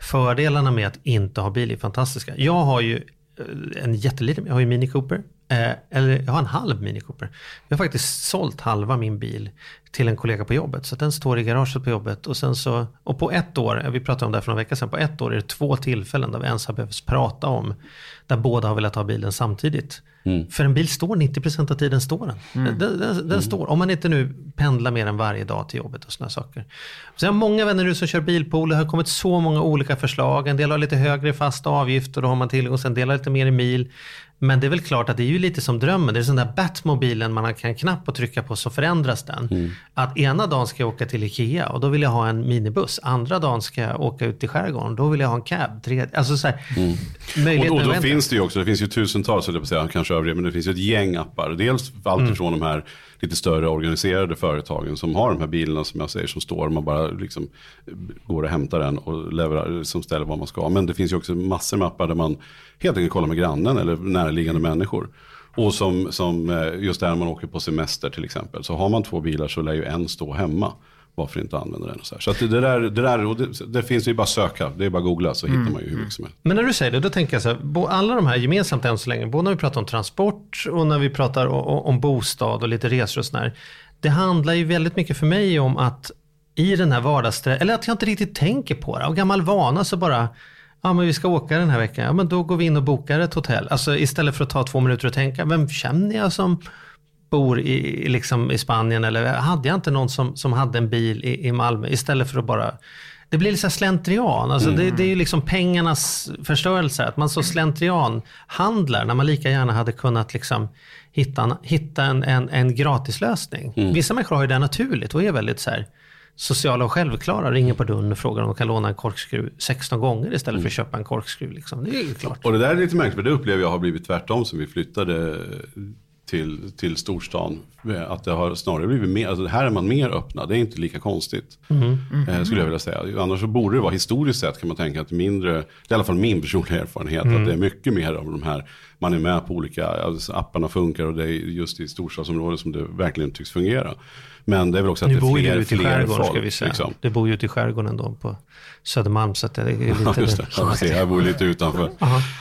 Fördelarna med att inte ha bil är fantastiska. Jag har ju eh, en jätteliten, jag har ju Mini Cooper. Eh, eller jag har en halv Mini Cooper. Jag har faktiskt sålt halva min bil till en kollega på jobbet. Så att den står i garaget på jobbet. Och, sen så, och på ett år, vi pratade om det här för några veckor sedan, på ett år är det två tillfällen där vi ens har behövt prata om, där båda har velat ha bilen samtidigt. För en bil står 90% av tiden står den. Den, den, den står, om man inte nu pendlar mer än varje dag till jobbet och sådana saker. Så jag har många vänner nu som kör bilpool, det har kommit så många olika förslag. En del har lite högre fasta avgifter, då har man tillgång, sen delar lite mer i mil. Men det är väl klart att det är ju lite som drömmen. Det är sån där Batmobilen man kan knapp och trycka på så förändras den. Att ena dagen ska jag åka till Ikea och då vill jag ha en minibuss. Andra dagen ska jag åka ut i skärgården. Då vill jag ha en cab. Tredje, alltså så här, Och, möjligheten och då finns det ju också, det finns ju tusentals, eller på säga, kanske övriga, men det finns ju ett gäng appar. Dels allt Mm. ifrån de här lite större organiserade företagen som har de här bilarna som jag säger som står, man bara liksom går och hämtar den och leverar, som ställer vad man ska. Men det finns ju också massor med appar där man helt enkelt kollar med grannen eller närliggande människor. Och som, som eh, just där man åker på semester till exempel. Så har man två bilar så lär ju en stå hemma. Varför inte använda den? Och så här. så det, där, det, där, det, det finns ju bara att söka. Det är bara att googla så hittar man ju hur mycket som helst. Men när du säger det, då tänker jag så här, alla de här gemensamt än så länge, både när vi pratar om transport och när vi pratar om bostad och lite resor och sådär. Det handlar ju väldigt mycket för mig om att i den här vardagsstressen, eller att jag inte riktigt tänker på det. Av gammal vana så bara, ja men vi ska åka den här veckan, ja men då går vi in och bokar ett hotell. Alltså istället för att ta två minuter och tänka, vem känner jag som bor i, liksom i Spanien eller hade jag inte någon som, som hade en bil i, i Malmö istället för att bara det blir här slentrian. Alltså det, det är ju liksom pengarnas förstörelse. Att man så slentrian handlar när man lika gärna hade kunnat liksom hitta en, hitta en, en, en gratislösning. Vissa människor har ju det naturligt och är väldigt så här sociala och självklara. Ringer på dörren och frågar om de kan låna en korkskruv 16 gånger istället för att köpa en korkskruv. Liksom. Det är ju klart. Och det där är lite märkligt, för det upplever jag har blivit tvärtom sen vi flyttade till, till storstan. Att det har snarare blivit mer, alltså här är man mer öppna, det är inte lika konstigt. Eh, skulle jag vilja säga. Annars så borde det vara historiskt sett kan man tänka att mindre, det är i alla fall min personliga erfarenhet, att det är mycket mer av de här, man är med på olika, alltså apparna funkar och det är just i storstadsområden som det verkligen tycks fungera. Men det är väl också att Nu det är bor ju fler, ute i fler folk. ska vi säga. Liksom. Det bor ju ute i skärgården då på Södermalm så det är lite... Ja, just det. Ja, precis. jag bor lite utanför.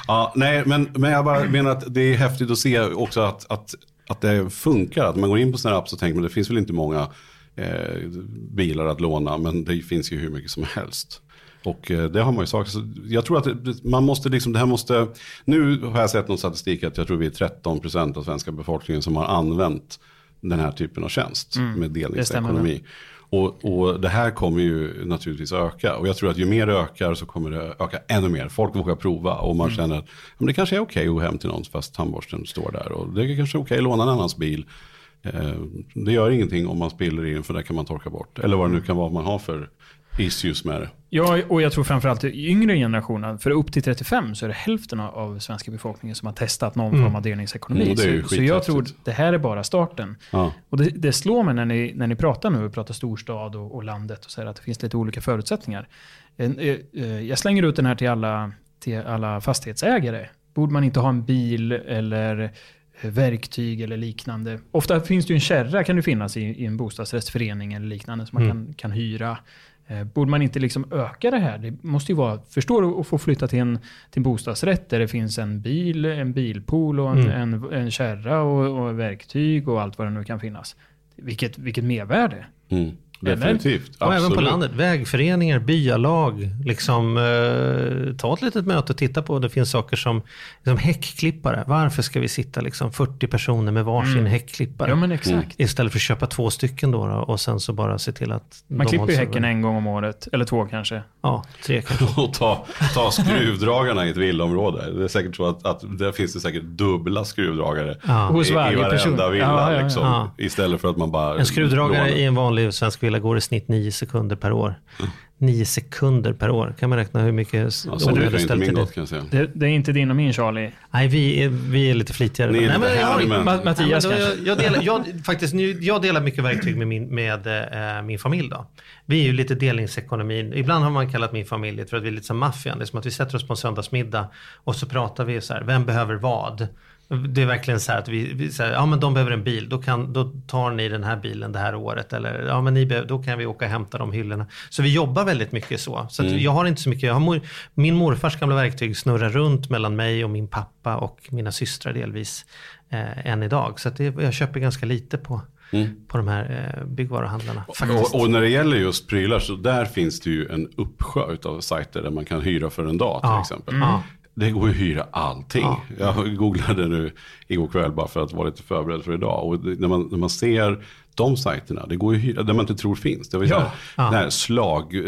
Ja, nej, men, men jag bara menar att det är häftigt att se också att, att, att det funkar. Att man går in på sådana här app så tänker man det finns väl inte många eh, bilar att låna, men det finns ju hur mycket som helst. Och eh, det har man ju sagt. Så jag tror att det, man måste liksom, det här måste, nu har jag sett någon statistik att jag tror vi är 13% av svenska befolkningen som har använt den här typen av tjänst med delningsekonomi. Och, och det här kommer ju naturligtvis öka. Och jag tror att ju mer det ökar så kommer det öka ännu mer. Folk vågar prova och man känner att men det kanske är okej att gå hem till någon fast tandborsten står där. Och det är kanske okej att låna en annans bil. Eh, det gör ingenting om man spiller i den för det kan man torka bort. Eller vad det nu kan vara man har för issues med det. Ja, och jag tror framförallt yngre generationen, för upp till 35 så är det hälften av svenska befolkningen som har testat någon form av delningsekonomi. Mm, så, så jag tror det här är bara starten. Ja. Och det, det slår mig när ni, när ni pratar nu, pratar storstad och, och landet och säger att det finns lite olika förutsättningar. Eh, eh, Jag slänger ut den här till alla, till alla fastighetsägare. Borde man inte ha en bil eller eh, verktyg eller liknande. Ofta finns det ju en kärra kan det finnas i, i en bostadsrättsförening eller liknande som man kan, kan hyra. Eh, borde man inte liksom öka det här? Det måste ju vara, förstår du, att få flytta till en, till en bostadsrätt där det finns en bil, en bilpool och en, en, en kärra och, och verktyg och allt vad det nu kan finnas. Vilket, vilket mervärde. Mm. Definitivt. Och även på landet. Vägföreningar, byalag. Liksom, eh, ta ett litet möte och titta på. Det finns saker som liksom häckklippare. Varför ska vi sitta liksom 40 personer med varsin häckklippare? Ja men exakt. Istället för att köpa två stycken då, då och sen så bara se till att... Man de klipper ju häcken över. en gång om året, eller två kanske. Ja, tre kanske. Och ta, ta skruvdragarna i ett villaområde. Det är säkert så att, att där finns det säkert dubbla skruvdragare Ja. Hos i, i varje varenda person. villa. Ja, ja, ja. Liksom, Ja. Istället för att man bara... En skruvdragare lånar. i en vanlig svensk villa går i snitt 9 sekunder per år. 9 sekunder per år. Kan man räkna hur mycket Ja, så onödigt brukar inte min det gott kan jag säga. Det, det är inte din och min Charlie. Nej, vi är, vi är lite flitigare. Ni är Nej, lite men jag. Ma- Mattias Ja, men kanske? jag, jag, delar, jag, faktiskt, nu, jag delar mycket verktyg med min, med, eh, min familj. Då. Vi är ju lite delningsekonomin. Ibland har man kallat min familj för att vi är lite som maffian. Det är som att vi sätter oss på en söndagsmiddag och så pratar vi så här, vem behöver vad? Det är verkligen så här att vi, vi säger, ja men de behöver en bil, då, kan, då tar ni den här bilen det här året. Eller ja men ni behöver, då kan vi åka och hämta de hyllorna. Så vi jobbar väldigt mycket så. Så att jag har inte så mycket, jag har mor, min morfars gamla verktyg snurrar runt mellan mig och min pappa och mina systrar delvis eh, än idag. Så det, jag köper ganska lite på, på de här eh, byggvaruhandlarna. Och, och när det gäller just prylar så där finns det ju en uppsjö av sajter där man kan hyra för en dag till Ja. exempel. Ja. Det går ju att hyra allting. Ja. Jag googlade nu igår kväll bara för att vara lite förberedd för idag. Och det, när, man, när man ser de sajterna, det går ju att hyra, där man inte tror finns. Det var ju Ja. här, den här slag, eh,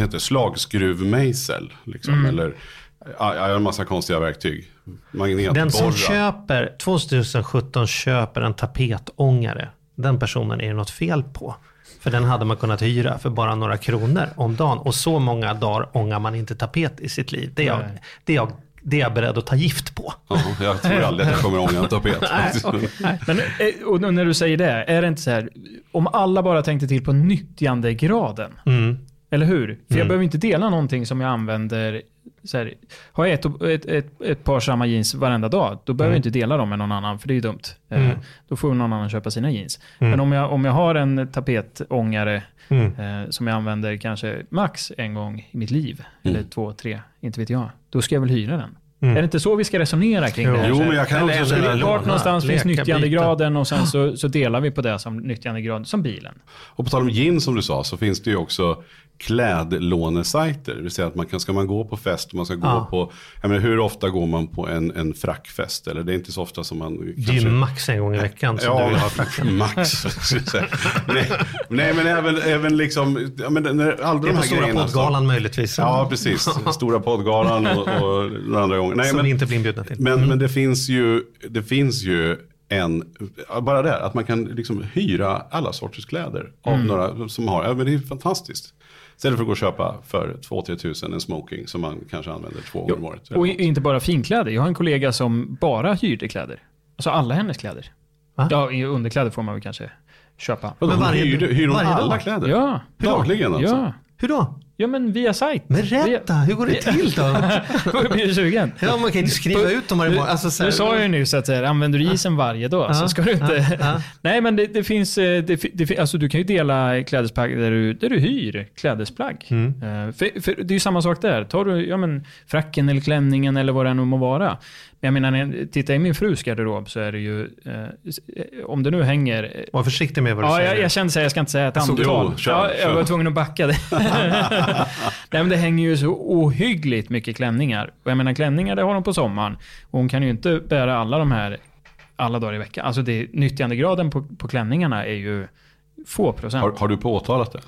heter det, slagskruvmejsel. Liksom, Mm. Eller ja, en massa konstiga verktyg. Den Magnetborrar. som köper, 2017 köper en tapetångare, den personen är det något fel på. För den hade man kunnat hyra för bara några kronor om dagen. Och så många dagar ångar man inte tapet i sitt liv. Det är jag, Nej. det är jag, det är jag beredd att ta gift på. Ja, jag tror aldrig att jag kommer ånga en tapet. Men eh, och när du säger det, är det inte så här, om alla bara tänkte till på nyttjandegraden, Mm. eller hur? För jag behöver inte dela någonting som jag använder, här, har jag ett, ett, ett, ett par samma jeans varenda dag, då behöver jag inte dela dem med någon annan, för det är ju dumt. Eh, Mm. Då får någon annan köpa sina jeans. Men om jag, om jag har en tapetångare Mm. eh, som jag använder kanske max en gång i mitt liv, Mm. eller två, tre, inte vet jag, då ska jag väl hyra den. Mm. Är det inte så vi ska resonera kring Jo. det här? Jo, här, men jag kan Eller också säga. Vart någonstans finns nyttjandegraden och sen så, så delar vi på det som nyttjandegrad, som bilen. Och på tal om jeans som du sa så finns det ju också klädlånesajter. Det vill säga att man kan, ska man gå på fest, man ska gå Ja. på, jag menar, hur ofta går man på en, en frackfest? Eller det är inte så ofta som man Det är ju max en gång i veckan som du vill ha fracken. max. nej, nej, men även, även liksom, ja, men när alla Det de är på här Stora grejerna. så- poddgalan möjligtvis. Ja, precis. Stora poddgalan och, och några andra gånger. Nej, som men, vi inte blir inbjudna till. men, men det finns ju, det finns ju en, bara det, att man kan liksom hyra alla sorters kläder av Mm. några som har, ja men det är fantastiskt. Istället för att gå och köpa för 2-3 tusen en smoking som man kanske använder två gånger om året. Och inte bara finkläder. Jag har en kollega som bara hyrde kläder. Alltså alla hennes kläder. Va? Ja, i underkläder får man väl kanske köpa. Men varje- hyr, hyr hon varje alla dag? kläder? Ja, Dagligen alltså? ja. Hur då? Ja, men via sajt. Men berätta, hur går det till då? Blir du sugen? Ja, man kan inte skriva ut dem varje morgon. Alltså, så här- Du sa ju nyss att här, använder du isen varje dag så ska du inte... ja, ja. Nej men det, det finns, eh, det, det, alltså du kan ju dela klädesplagg där du, där du hyr klädesplagg. Mm. Eh, För, för det är ju samma sak där. Tar du ja, men, fracken eller klänningen eller vad det än må vara. Men jag menar, när jag tittar i min frus garderob så är det ju, eh, om det nu hänger... Var försiktig med vad du Ja, säger. jag, jag kände så här, jag ska inte säga ett Alltså, antal. jo, kör, ja, jag kör. var tvungen att backa det. Nej, men det hänger ju så ohyggligt mycket klänningar. Och jag menar klänningar, det har hon på sommaren. Och hon kan ju inte bära alla de här alla dagar i veckan. Alltså det, nyttjandegraden på, på klänningarna är ju få procent. Har, har du påtalat det?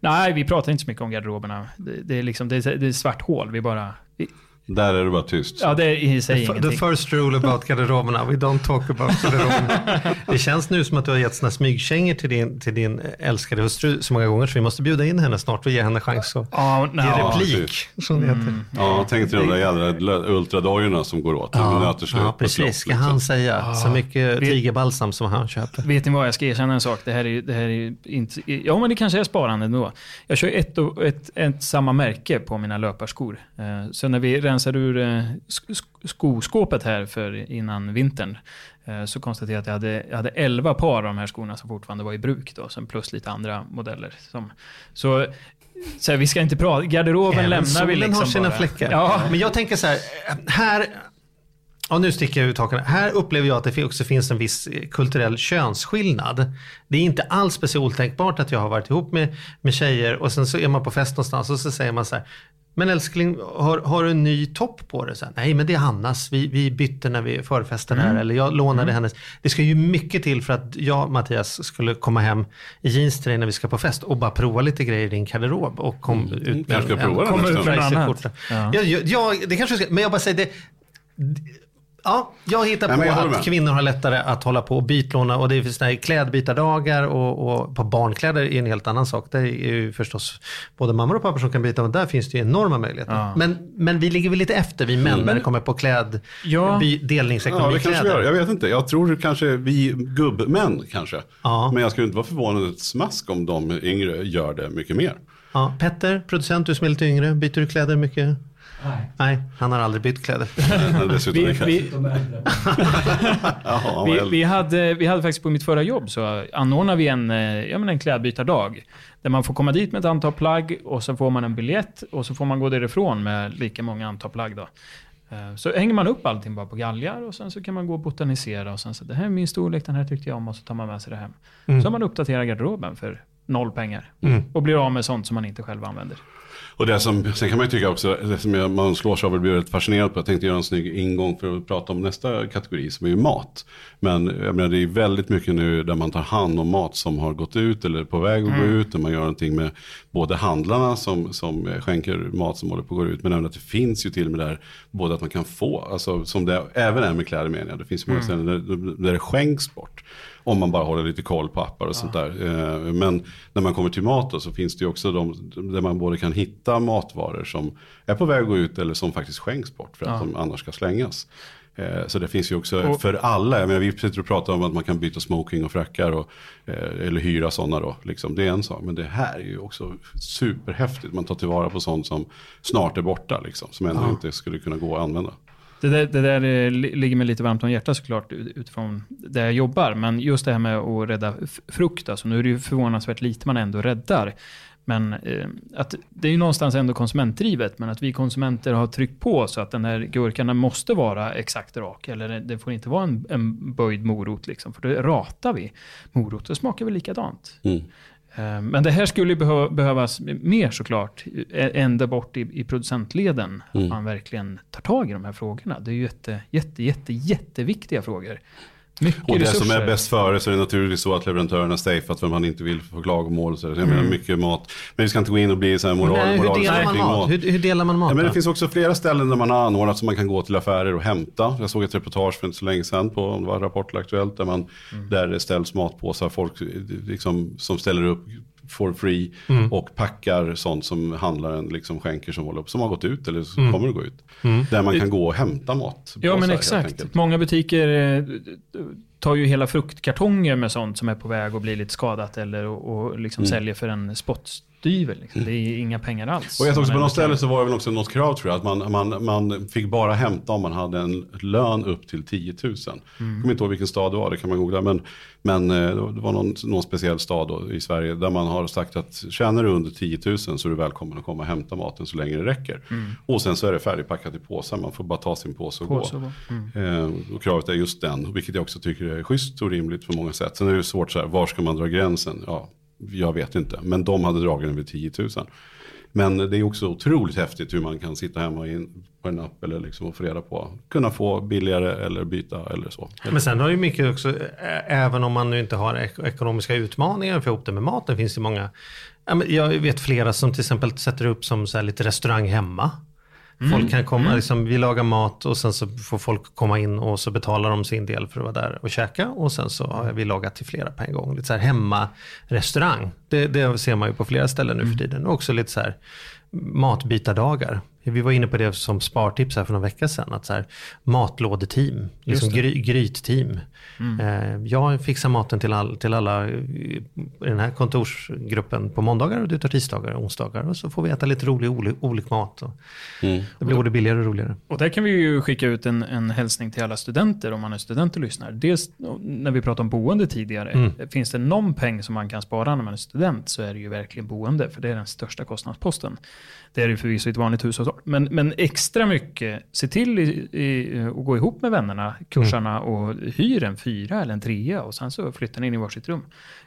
Nej, vi pratar inte så mycket om garderoberna. Det, det, är, liksom, det, är, det är svart hål. Vi bara... Vi, Där är du bara tyst. ja, det är i sig The, ingenting. the first rule about garderoberna, we don't talk about garderoberna. det känns nu som att du har gett såna smygkängor till din, till din älskade hustru så många gånger så vi måste bjuda in henne snart och ge henne chans att ja, ge nej, Ja, replik. Som det heter. Mm. Ja, tänk dig de där jävla lö- ultradojorna som går åt. Ja, slut ja, precis. Ska liksom. han säga så mycket tigerbalsam som han köper? Vet ni vad, jag ska erkänna en sak. Det här är, det här är inte... Ja, men det kanske är sparande ändå. Jag kör ett, och- ett, ett samma märke på mina löparskor. Eh, Så när vi rensade ur eh, sk- sk- skoskåpet här för innan vintern eh, så konstaterade jag att jag hade, jag hade 11 par av de här skorna som fortfarande var i bruk då, sen plus lite andra modeller. Som, så så här, vi ska inte prata, garderoben Även lämnar vi liksom har sina bara. fläckar. Ja, Men jag tänker så här, här, ja nu sticker jag ut hakan. Här upplever jag att det också finns en viss eh, kulturell könsskillnad. Det är inte alls speciellt otänkbart att jag har varit ihop med, med tjejer och sen så är man på fest någonstans och så säger man så här, men älskling, har, har du en ny topp på dig? Så här, Nej, men det är Hannas. Vi, vi bytte när vi förfestade här. Eller jag lånade hennes. Det ska ju mycket till för att jag, Mattias, skulle komma hem i jeans till dig när vi ska på fest och bara prova lite grejer i din garderob. Och kom ut med Kanske ska prova den Kommer ut med något annat. Ja, ja, ja, det kanske ska, men jag bara säger det. Ja, jag hittar Nej, på jag att med. kvinnor har lättare att hålla på och bytlåna och det finns här klädbytardagar och, och på barnkläder är en helt annan sak. Det är ju förstås både mammor och pappor som kan byta och där finns det ju enorma möjligheter. Ja. Men, men vi ligger väl lite efter vi män när det kommer på kläd, Ja. by, Ja, det kanske vi kläder. gör. Jag vet inte. Jag tror kanske vi gubbmän kanske. Ja. Men jag skulle inte vara förvånad ett smask om de yngre gör det mycket mer. Ja, Petter, producent, du som är lite yngre, byter du kläder mycket? Nej. Nej, han har aldrig bytt kläder. Vi, vi, Vi, vi, hade, vi hade faktiskt på mitt förra jobb så anordnade vi en, eh, ja, men en klädbytardag. Där man får komma dit med ett antal plagg och så får man en biljett och så får man gå därifrån med lika många antal plagg. Då. Eh, Så hänger man upp allting bara på galgar och sen så kan man gå och botanisera och sen så det här är min storlek, den här tyckte jag om och så tar man med sig det hem. Mm. Så har man uppdaterat garderoben för noll pengar. Mm. Och blir av med sånt som man inte själv använder. Och det som, sen kan man ju tycka också, det som jag, man slås av och blir rätt fascinerad på, jag tänkte göra en snygg ingång för att prata om nästa kategori som är ju mat. Men jag menar, det är väldigt mycket nu där man tar hand om mat som har gått ut eller är på väg att gå ut. Där man gör någonting med både handlarna som, som skänker mat som håller på att gå ut. Men även att det finns ju till och med där, både att man kan få, alltså som det även är med kläder menar jag. Det finns ju många ställen där, där det skänks bort. Om man bara håller lite koll på appar och sånt där. Eh, Men när man kommer till mat då, så finns det ju också de där man både kan hitta matvaror som är på väg att gå ut eller som faktiskt skänks bort för att de annars ska slängas. Eh, Så det finns ju också Och- för alla, jag menar, vi sitter och pratar om att man kan byta smoking och frackar och, eh, eller hyra sådana då. Liksom. Det är en sak, men det här är ju också superhäftigt. Man tar tillvara på sånt som snart är borta, liksom, som ändå inte skulle kunna gå att använda. Det där, det där eh, li- ligger mig lite varmt om hjärtat såklart ut- utifrån där jag jobbar. Men just det här med att rädda frukt, alltså, nu är det ju förvånansvärt lite man ändå räddar. Men eh, att det är ju någonstans ändå konsumentdrivet, men att vi konsumenter har tryckt på så att den här gurkan måste vara exakt rak. Eller det- får inte vara en, en böjd morot, liksom, för då ratar vi morot. Det smakar väl likadant. Mm. Eh, Men det här skulle behö- behövas mer såklart, ä- ända bort i, i producentleden. Mm. Att man verkligen tar tag i de här frågorna. Det är ju jätte, jätte, jätte, jätteviktiga frågor. Mycket Och det resurser. som är bäst före så är det naturligtvis så att leverantörerna safeat för man inte vill få klagomål. Så jag menar mycket mat. Men vi ska inte gå in och bli så här moral, Nej, hur delar man mat? Hur, hur delar man mat? Ja, men det finns också flera ställen där man har anordnat som man kan gå till affärer och hämta. Jag såg ett reportage för inte så länge sedan på om det var Rapport Aktuellt där, man, där det ställs matpåsar. Folk liksom, som ställer upp for free Mm. och packar sånt som handlaren liksom skänker som, håller upp, som har gått ut eller Mm. kommer att gå ut. Där man kan gå och hämta mat. Ja, men exakt. Många butiker eh, tar ju hela fruktkartonger med sånt som är på väg att bli lite skadat eller och, och liksom Mm. säljer för en spottstyver. Liksom. Det är inga pengar alls. Och jag tror också på något ställe så var det väl också något krav tror jag, att man, man, man fick bara hämta om man hade en lön upp till 10 000. Mm. Jag kommer inte ihåg vilken stad det var, det kan man googla. Men, men eh, det var någon, någon speciell stad då, i Sverige där man har sagt att tjänar du under 10 000 så är du välkommen att komma och hämta maten så länge det räcker. Och sen så är det färdigpackat i påsar, man får bara ta sin påse och På gå. va? Mm. Eh, och kravet är just den, vilket jag också tycker är schysst och rimligt på många sätt. Sen är det svårt så här, var ska man dra gränsen? Ja, jag vet inte, men de hade dragit den vid 10 000. Men det är också otroligt häftigt hur man kan sitta hemma in på en app eller liksom och få reda på, kunna få billigare eller byta eller så. Men sen har ju mycket också, även om man nu inte har ek- ekonomiska utmaningar för att få ihop det med maten, finns det många, jag vet flera som till exempel sätter upp som så här lite restaurang hemma. Folk kan komma, liksom, vi lagar mat och sen så får folk komma in och så betalar de sin del för att vara där och käka. Och sen så har vi lagat till flera på en gång. Lite så här hemma-restaurang. Det, det ser man ju på flera ställen nu för tiden. Och också lite så här matbytardagar. Vi var inne på det som spartips här för några vecka sedan. Att så här, matlådeteam, liksom gry, grytteam. Eh, jag fixar maten till, all, till alla i den här kontorsgruppen på måndagar och du tar tisdagar och onsdagar. Och så får vi äta lite rolig oli, olik mat. Och Mm. det blir både billigare och roligare. Och där kan vi ju skicka ut en, en hälsning till alla studenter om man är student och lyssnar. Dels när vi pratade om boende tidigare. Mm. Finns det någon peng som man kan spara när man är student så är det ju verkligen boende. För det är den största kostnadsposten. Det är ju förvisso ett vanligt hushåll. Men, men extra mycket, se till i, i, att gå ihop med vännerna, kursarna och hyr en fyra eller en trea och sen så flyttar ni in i varsitt rum.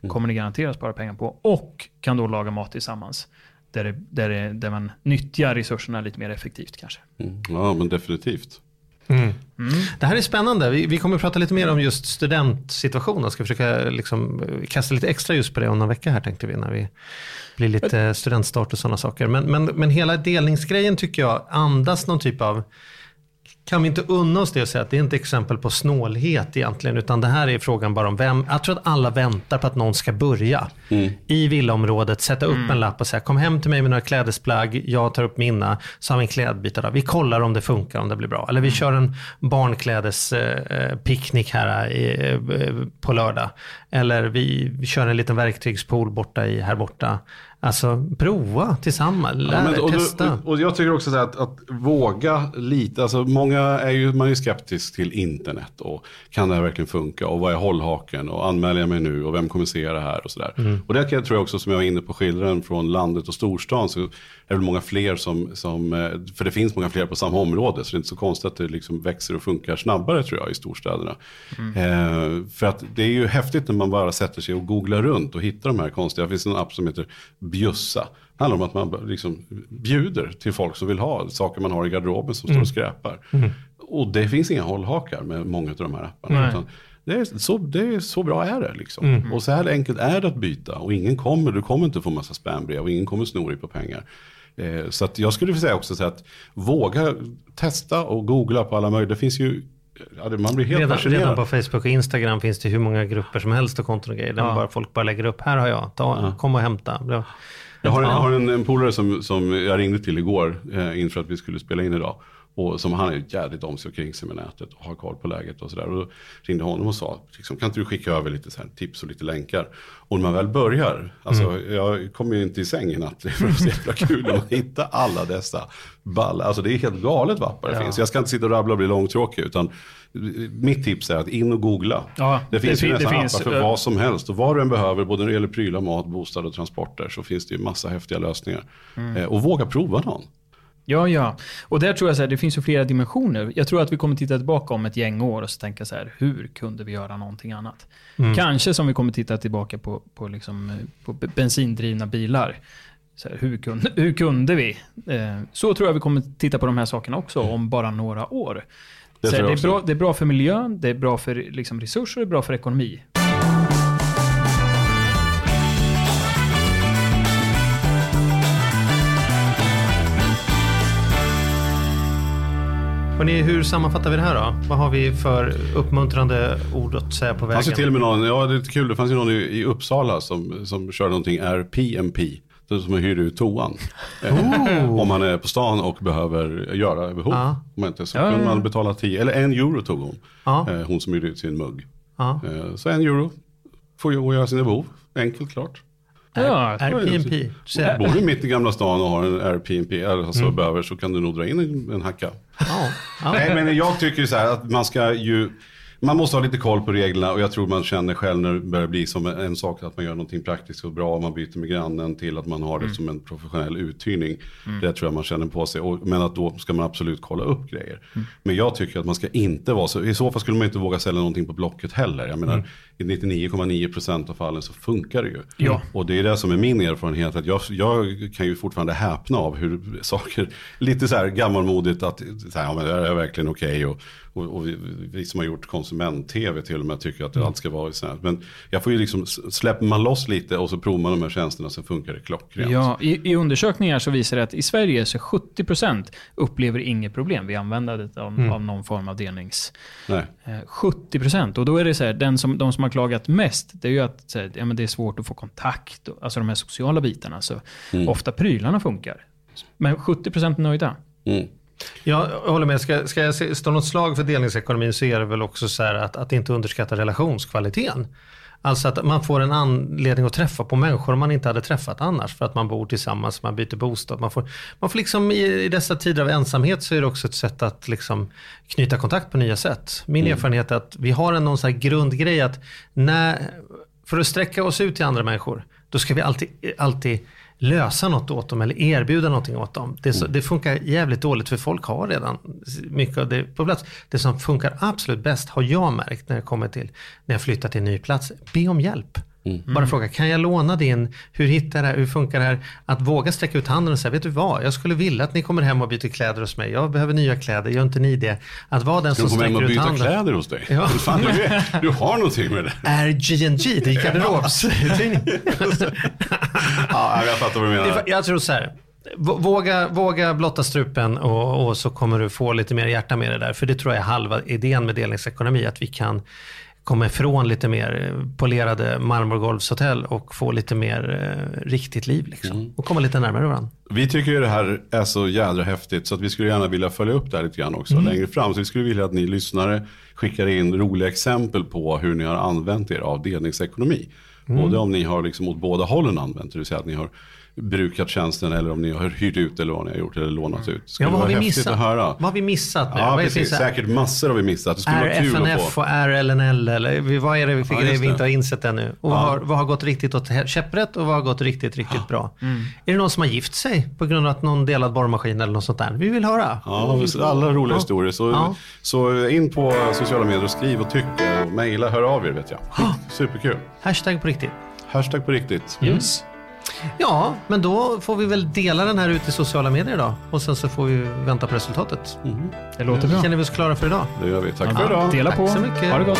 Kommer ni garanterat spara pengar på. Och kan då laga mat tillsammans. Där, det, där, det, där man nyttjar resurserna lite mer effektivt kanske. Mm. Ja, men definitivt. Mm. Det här är spännande. Vi, vi kommer att prata lite mer om just studentsituationen. Ska försöka liksom, kasta lite extra just på det om någon vecka här tänkte vi. När vi blir lite studentstart och sådana saker. Men, men, men hela delningsgrejen tycker jag andas någon typ av kan vi inte unna oss det och säga att det är inte exempel på snålhet egentligen, utan det här är frågan bara om vem, jag tror att alla väntar på att någon ska börja i villaområdet, sätta upp en lapp och säga kom hem till mig med några klädesplagg, jag tar upp mina, så har vi en klädbytardag. Vi kollar om det funkar, om det blir bra. Eller vi kör en barnklädespicknick här i, eh, på lördag. Eller vi, vi kör en liten verktygspool borta i, här borta. Alltså prova tillsammans, lär Ja, men, och, testa. och, och jag tycker också så här att, att våga lite, alltså många är ju, man är ju skeptisk till internet och kan det här verkligen funka och vad är hållhaken och anmäler jag mig nu och vem kommer se det här och sådär. Mm. Och det kan jag tror jag också som jag var inne på skildren från landet och storstan så är det väl många fler som, som, eh, för det finns många fler på samma område så det är inte så konstigt att det liksom växer och funkar snabbare tror jag i storstäderna. Eh, för att det är ju häftigt när man bara sätter sig och googlar runt och hittar de här konstiga, det finns en app som heter Bjussa. Handlar om att man liksom bjuder till folk som vill ha saker man har i garderoben som står och skräpar. Och det finns inga hållhakar med många av de här apparna. Det, är så, det är så bra är det liksom. Och så här enkelt är det att byta. Och ingen kommer, du kommer inte få massa spambrev och ingen kommer sno dig på pengar. Eh, så jag skulle vilja säga också så att våga testa och googla på alla möjliga. Det finns ju, ja, det- man blir helt Redan, fascinerad. redan på Facebook och Instagram finns det hur många grupper som helst och konton och grejer. Ja. bara, folk bara lägger upp, här har jag, ta, kom och hämta. Jag har en, Ja. jag har en, en polare som, som jag ringde till igår eh, inför att vi skulle spela in idag. Och som han är jävligt om sig och kring sig med nätet och har koll på läget och sådär. Och då ringde honom och sa, liksom, kan inte du skicka över lite så tips och lite länkar? Och när man väl börjar, alltså jag kommer ju inte i säng i natt, det är så jävla kul när man hittar alla dessa balla. Alltså det är helt galet vad appar det Ja. finns. Jag ska inte sitta och rabbla och bli långtråkig, utan mitt tips är att in och googla. Ja, det finns det ju nästan finns, appar för eh, vad som helst. Och vad du än behöver, både när det gäller prylar, mat, bostad och transporter, så finns det ju massa häftiga lösningar. Mm. Eh, och våga prova någon. Ja, ja. Och där tror jag så här, det finns ju flera dimensioner. Jag tror att vi kommer titta tillbaka om ett gäng år och så tänka så här, hur kunde vi göra någonting annat? Kanske som vi kommer titta tillbaka på, på, liksom, eh, på bensindrivna bilar. Så här, hur, kunde, hur kunde vi? Eh, så tror jag vi kommer titta på de här sakerna också om bara några år. Det så det, är bra, det är bra för miljön, det är bra för liksom, resurser, det är bra för ekonomi. Hörrni, hur sammanfattar vi det här då? Vad har vi för uppmuntrande ord att säga på Det fanns ju vägen? till och med någon, ja det är kul, det fanns ju någon i, i Uppsala som, som körde någonting RPMP. Det är som att hyra ut toan. Eh, Om man är på stan och behöver göra behov. Ja. Om man inte, så Ja, ja. man betala 10, eller en euro tog hon. Ja. Eh, Hon som hyrde ut sin mugg. Ja. Eh, Så en euro får och göra sina behov. Enkelt klart. Ja, RPMP. Bor du mitt i Gamla stan och har en RPMP, alltså Mm. behöver, så kan du nog dra in en, en hacka. Ja. Ja. Nej, men jag tycker så här att man ska ju, man måste ha lite koll på reglerna och jag tror man känner själv när det börjar bli som en, sak att man gör någonting praktiskt och bra och man byter med grannen till att man har det som en professionell uthyrning. Det tror jag man känner på sig. Och, men att då ska man absolut kolla upp grejer. Men jag tycker att man ska inte vara så, i så fall skulle man inte våga sälja någonting på Blocket heller. Jag menar, i 99,9% av fallen så funkar det ju. Ja. Och det är det som är min erfarenhet. Att jag, jag kan ju fortfarande häpna av hur saker, lite så här gammalmodigt att, så här, ja men det är verkligen okej. och, och, och vi, vi som har gjort konsument-tv till och med tycker att allt ska vara så här. Men jag får ju liksom, släpper man loss lite och så provar man de här tjänsterna så funkar det klockrent. Ja, i, I undersökningar så visar det att i Sverige så 70% upplever inget problem vid användandet av, av någon form av delnings... Nej. Eh, 70% och då är det så här, den som, de som har klagat mest, det är ju att här, ja, men det är svårt att få kontakt, alltså de här sociala bitarna. Så ofta prylarna funkar. Men 70% är nöjda. Mm. Jag håller med. Ska, ska jag stå något slag för delningsekonomin så är det väl också så här att, att inte underskatta relationskvaliteten. Alltså att man får en anledning att träffa på människor man inte hade träffat annars för att man bor tillsammans, man byter bostad. Man får, man får liksom i, i dessa tider av ensamhet så är det också ett sätt att liksom knyta kontakt på nya sätt. Min erfarenhet är att vi har en någon så här grundgrej att när, för att sträcka oss ut till andra människor, då ska vi alltid, alltid lösa något åt dem eller erbjuda någonting åt dem. Det, så, det funkar jävligt dåligt för folk har redan mycket av det på plats. Det som funkar absolut bäst har jag märkt när jag kommer till, när jag flyttar till en ny plats. Be om hjälp. Bara fråga, kan jag låna din, hur hittar jag det här, hur funkar det här? Att våga sträcka ut handen och säga, vet du vad, jag skulle vilja att ni kommer hem och byter kläder hos mig. Jag behöver nya kläder, gör inte ni det? Att vara den Ska som du komma hem sträcker och ut byta handen. kläder hos dig? Ja. Fan, du, är, du har någonting med det. Är G&G, det är garderobstidning. Ja, jag fattar vad du menar. Jag tror så här. Våga, våga blotta strupen och, och så kommer du få lite mer hjärta med det där. För det tror jag är halva idén med delningsekonomi. Att vi kan komma ifrån lite mer polerade marmorgolvshotell och få lite mer eh, riktigt liv. Liksom. Och komma lite närmare varandra. Vi tycker ju det här är så jädra häftigt så att vi skulle gärna vilja följa upp det här lite grann också Mm. längre fram. Så vi skulle vilja att ni lyssnare skickar in roliga exempel på hur ni har använt er av delningsekonomi. Mm. Både om ni har liksom åt båda hållen använt, det vill säga att ni har brukat tjänsten eller om ni har hyrt ut eller vad ni har gjort eller lånat ut. Det skulle Ja, vad har vi häftigt missat? att höra. Vad har vi missat nu? Ja, Vad är det precis. Säkert massor har vi missat. Det skulle vara kul att få. och RLNL eller vi- vad är det för Ja, grejer just vi det. inte har insett ännu? Och vad, Ja. har, vad har gått riktigt åt käpprätt och vad har gått riktigt, riktigt bra? Är det någon som har gift sig på grund av att någon delad borrmaskin eller något sånt där? Vi vill höra. Ja, alla roliga Ja. historier. Så, Ja. så in på sociala medier och skriv och tyck och mejla, hör av er vet jag. Superkul. Hashtag på riktigt. Hashtag på riktigt. Yes. Ja, men då får vi väl dela den här ut i sociala medier idag. Och sen så får vi vänta på resultatet. Det låter bra. Känner vi oss klara för idag? Det gör vi. Tack Ja, för idag. Dela Tack på. så mycket. Ha det gott.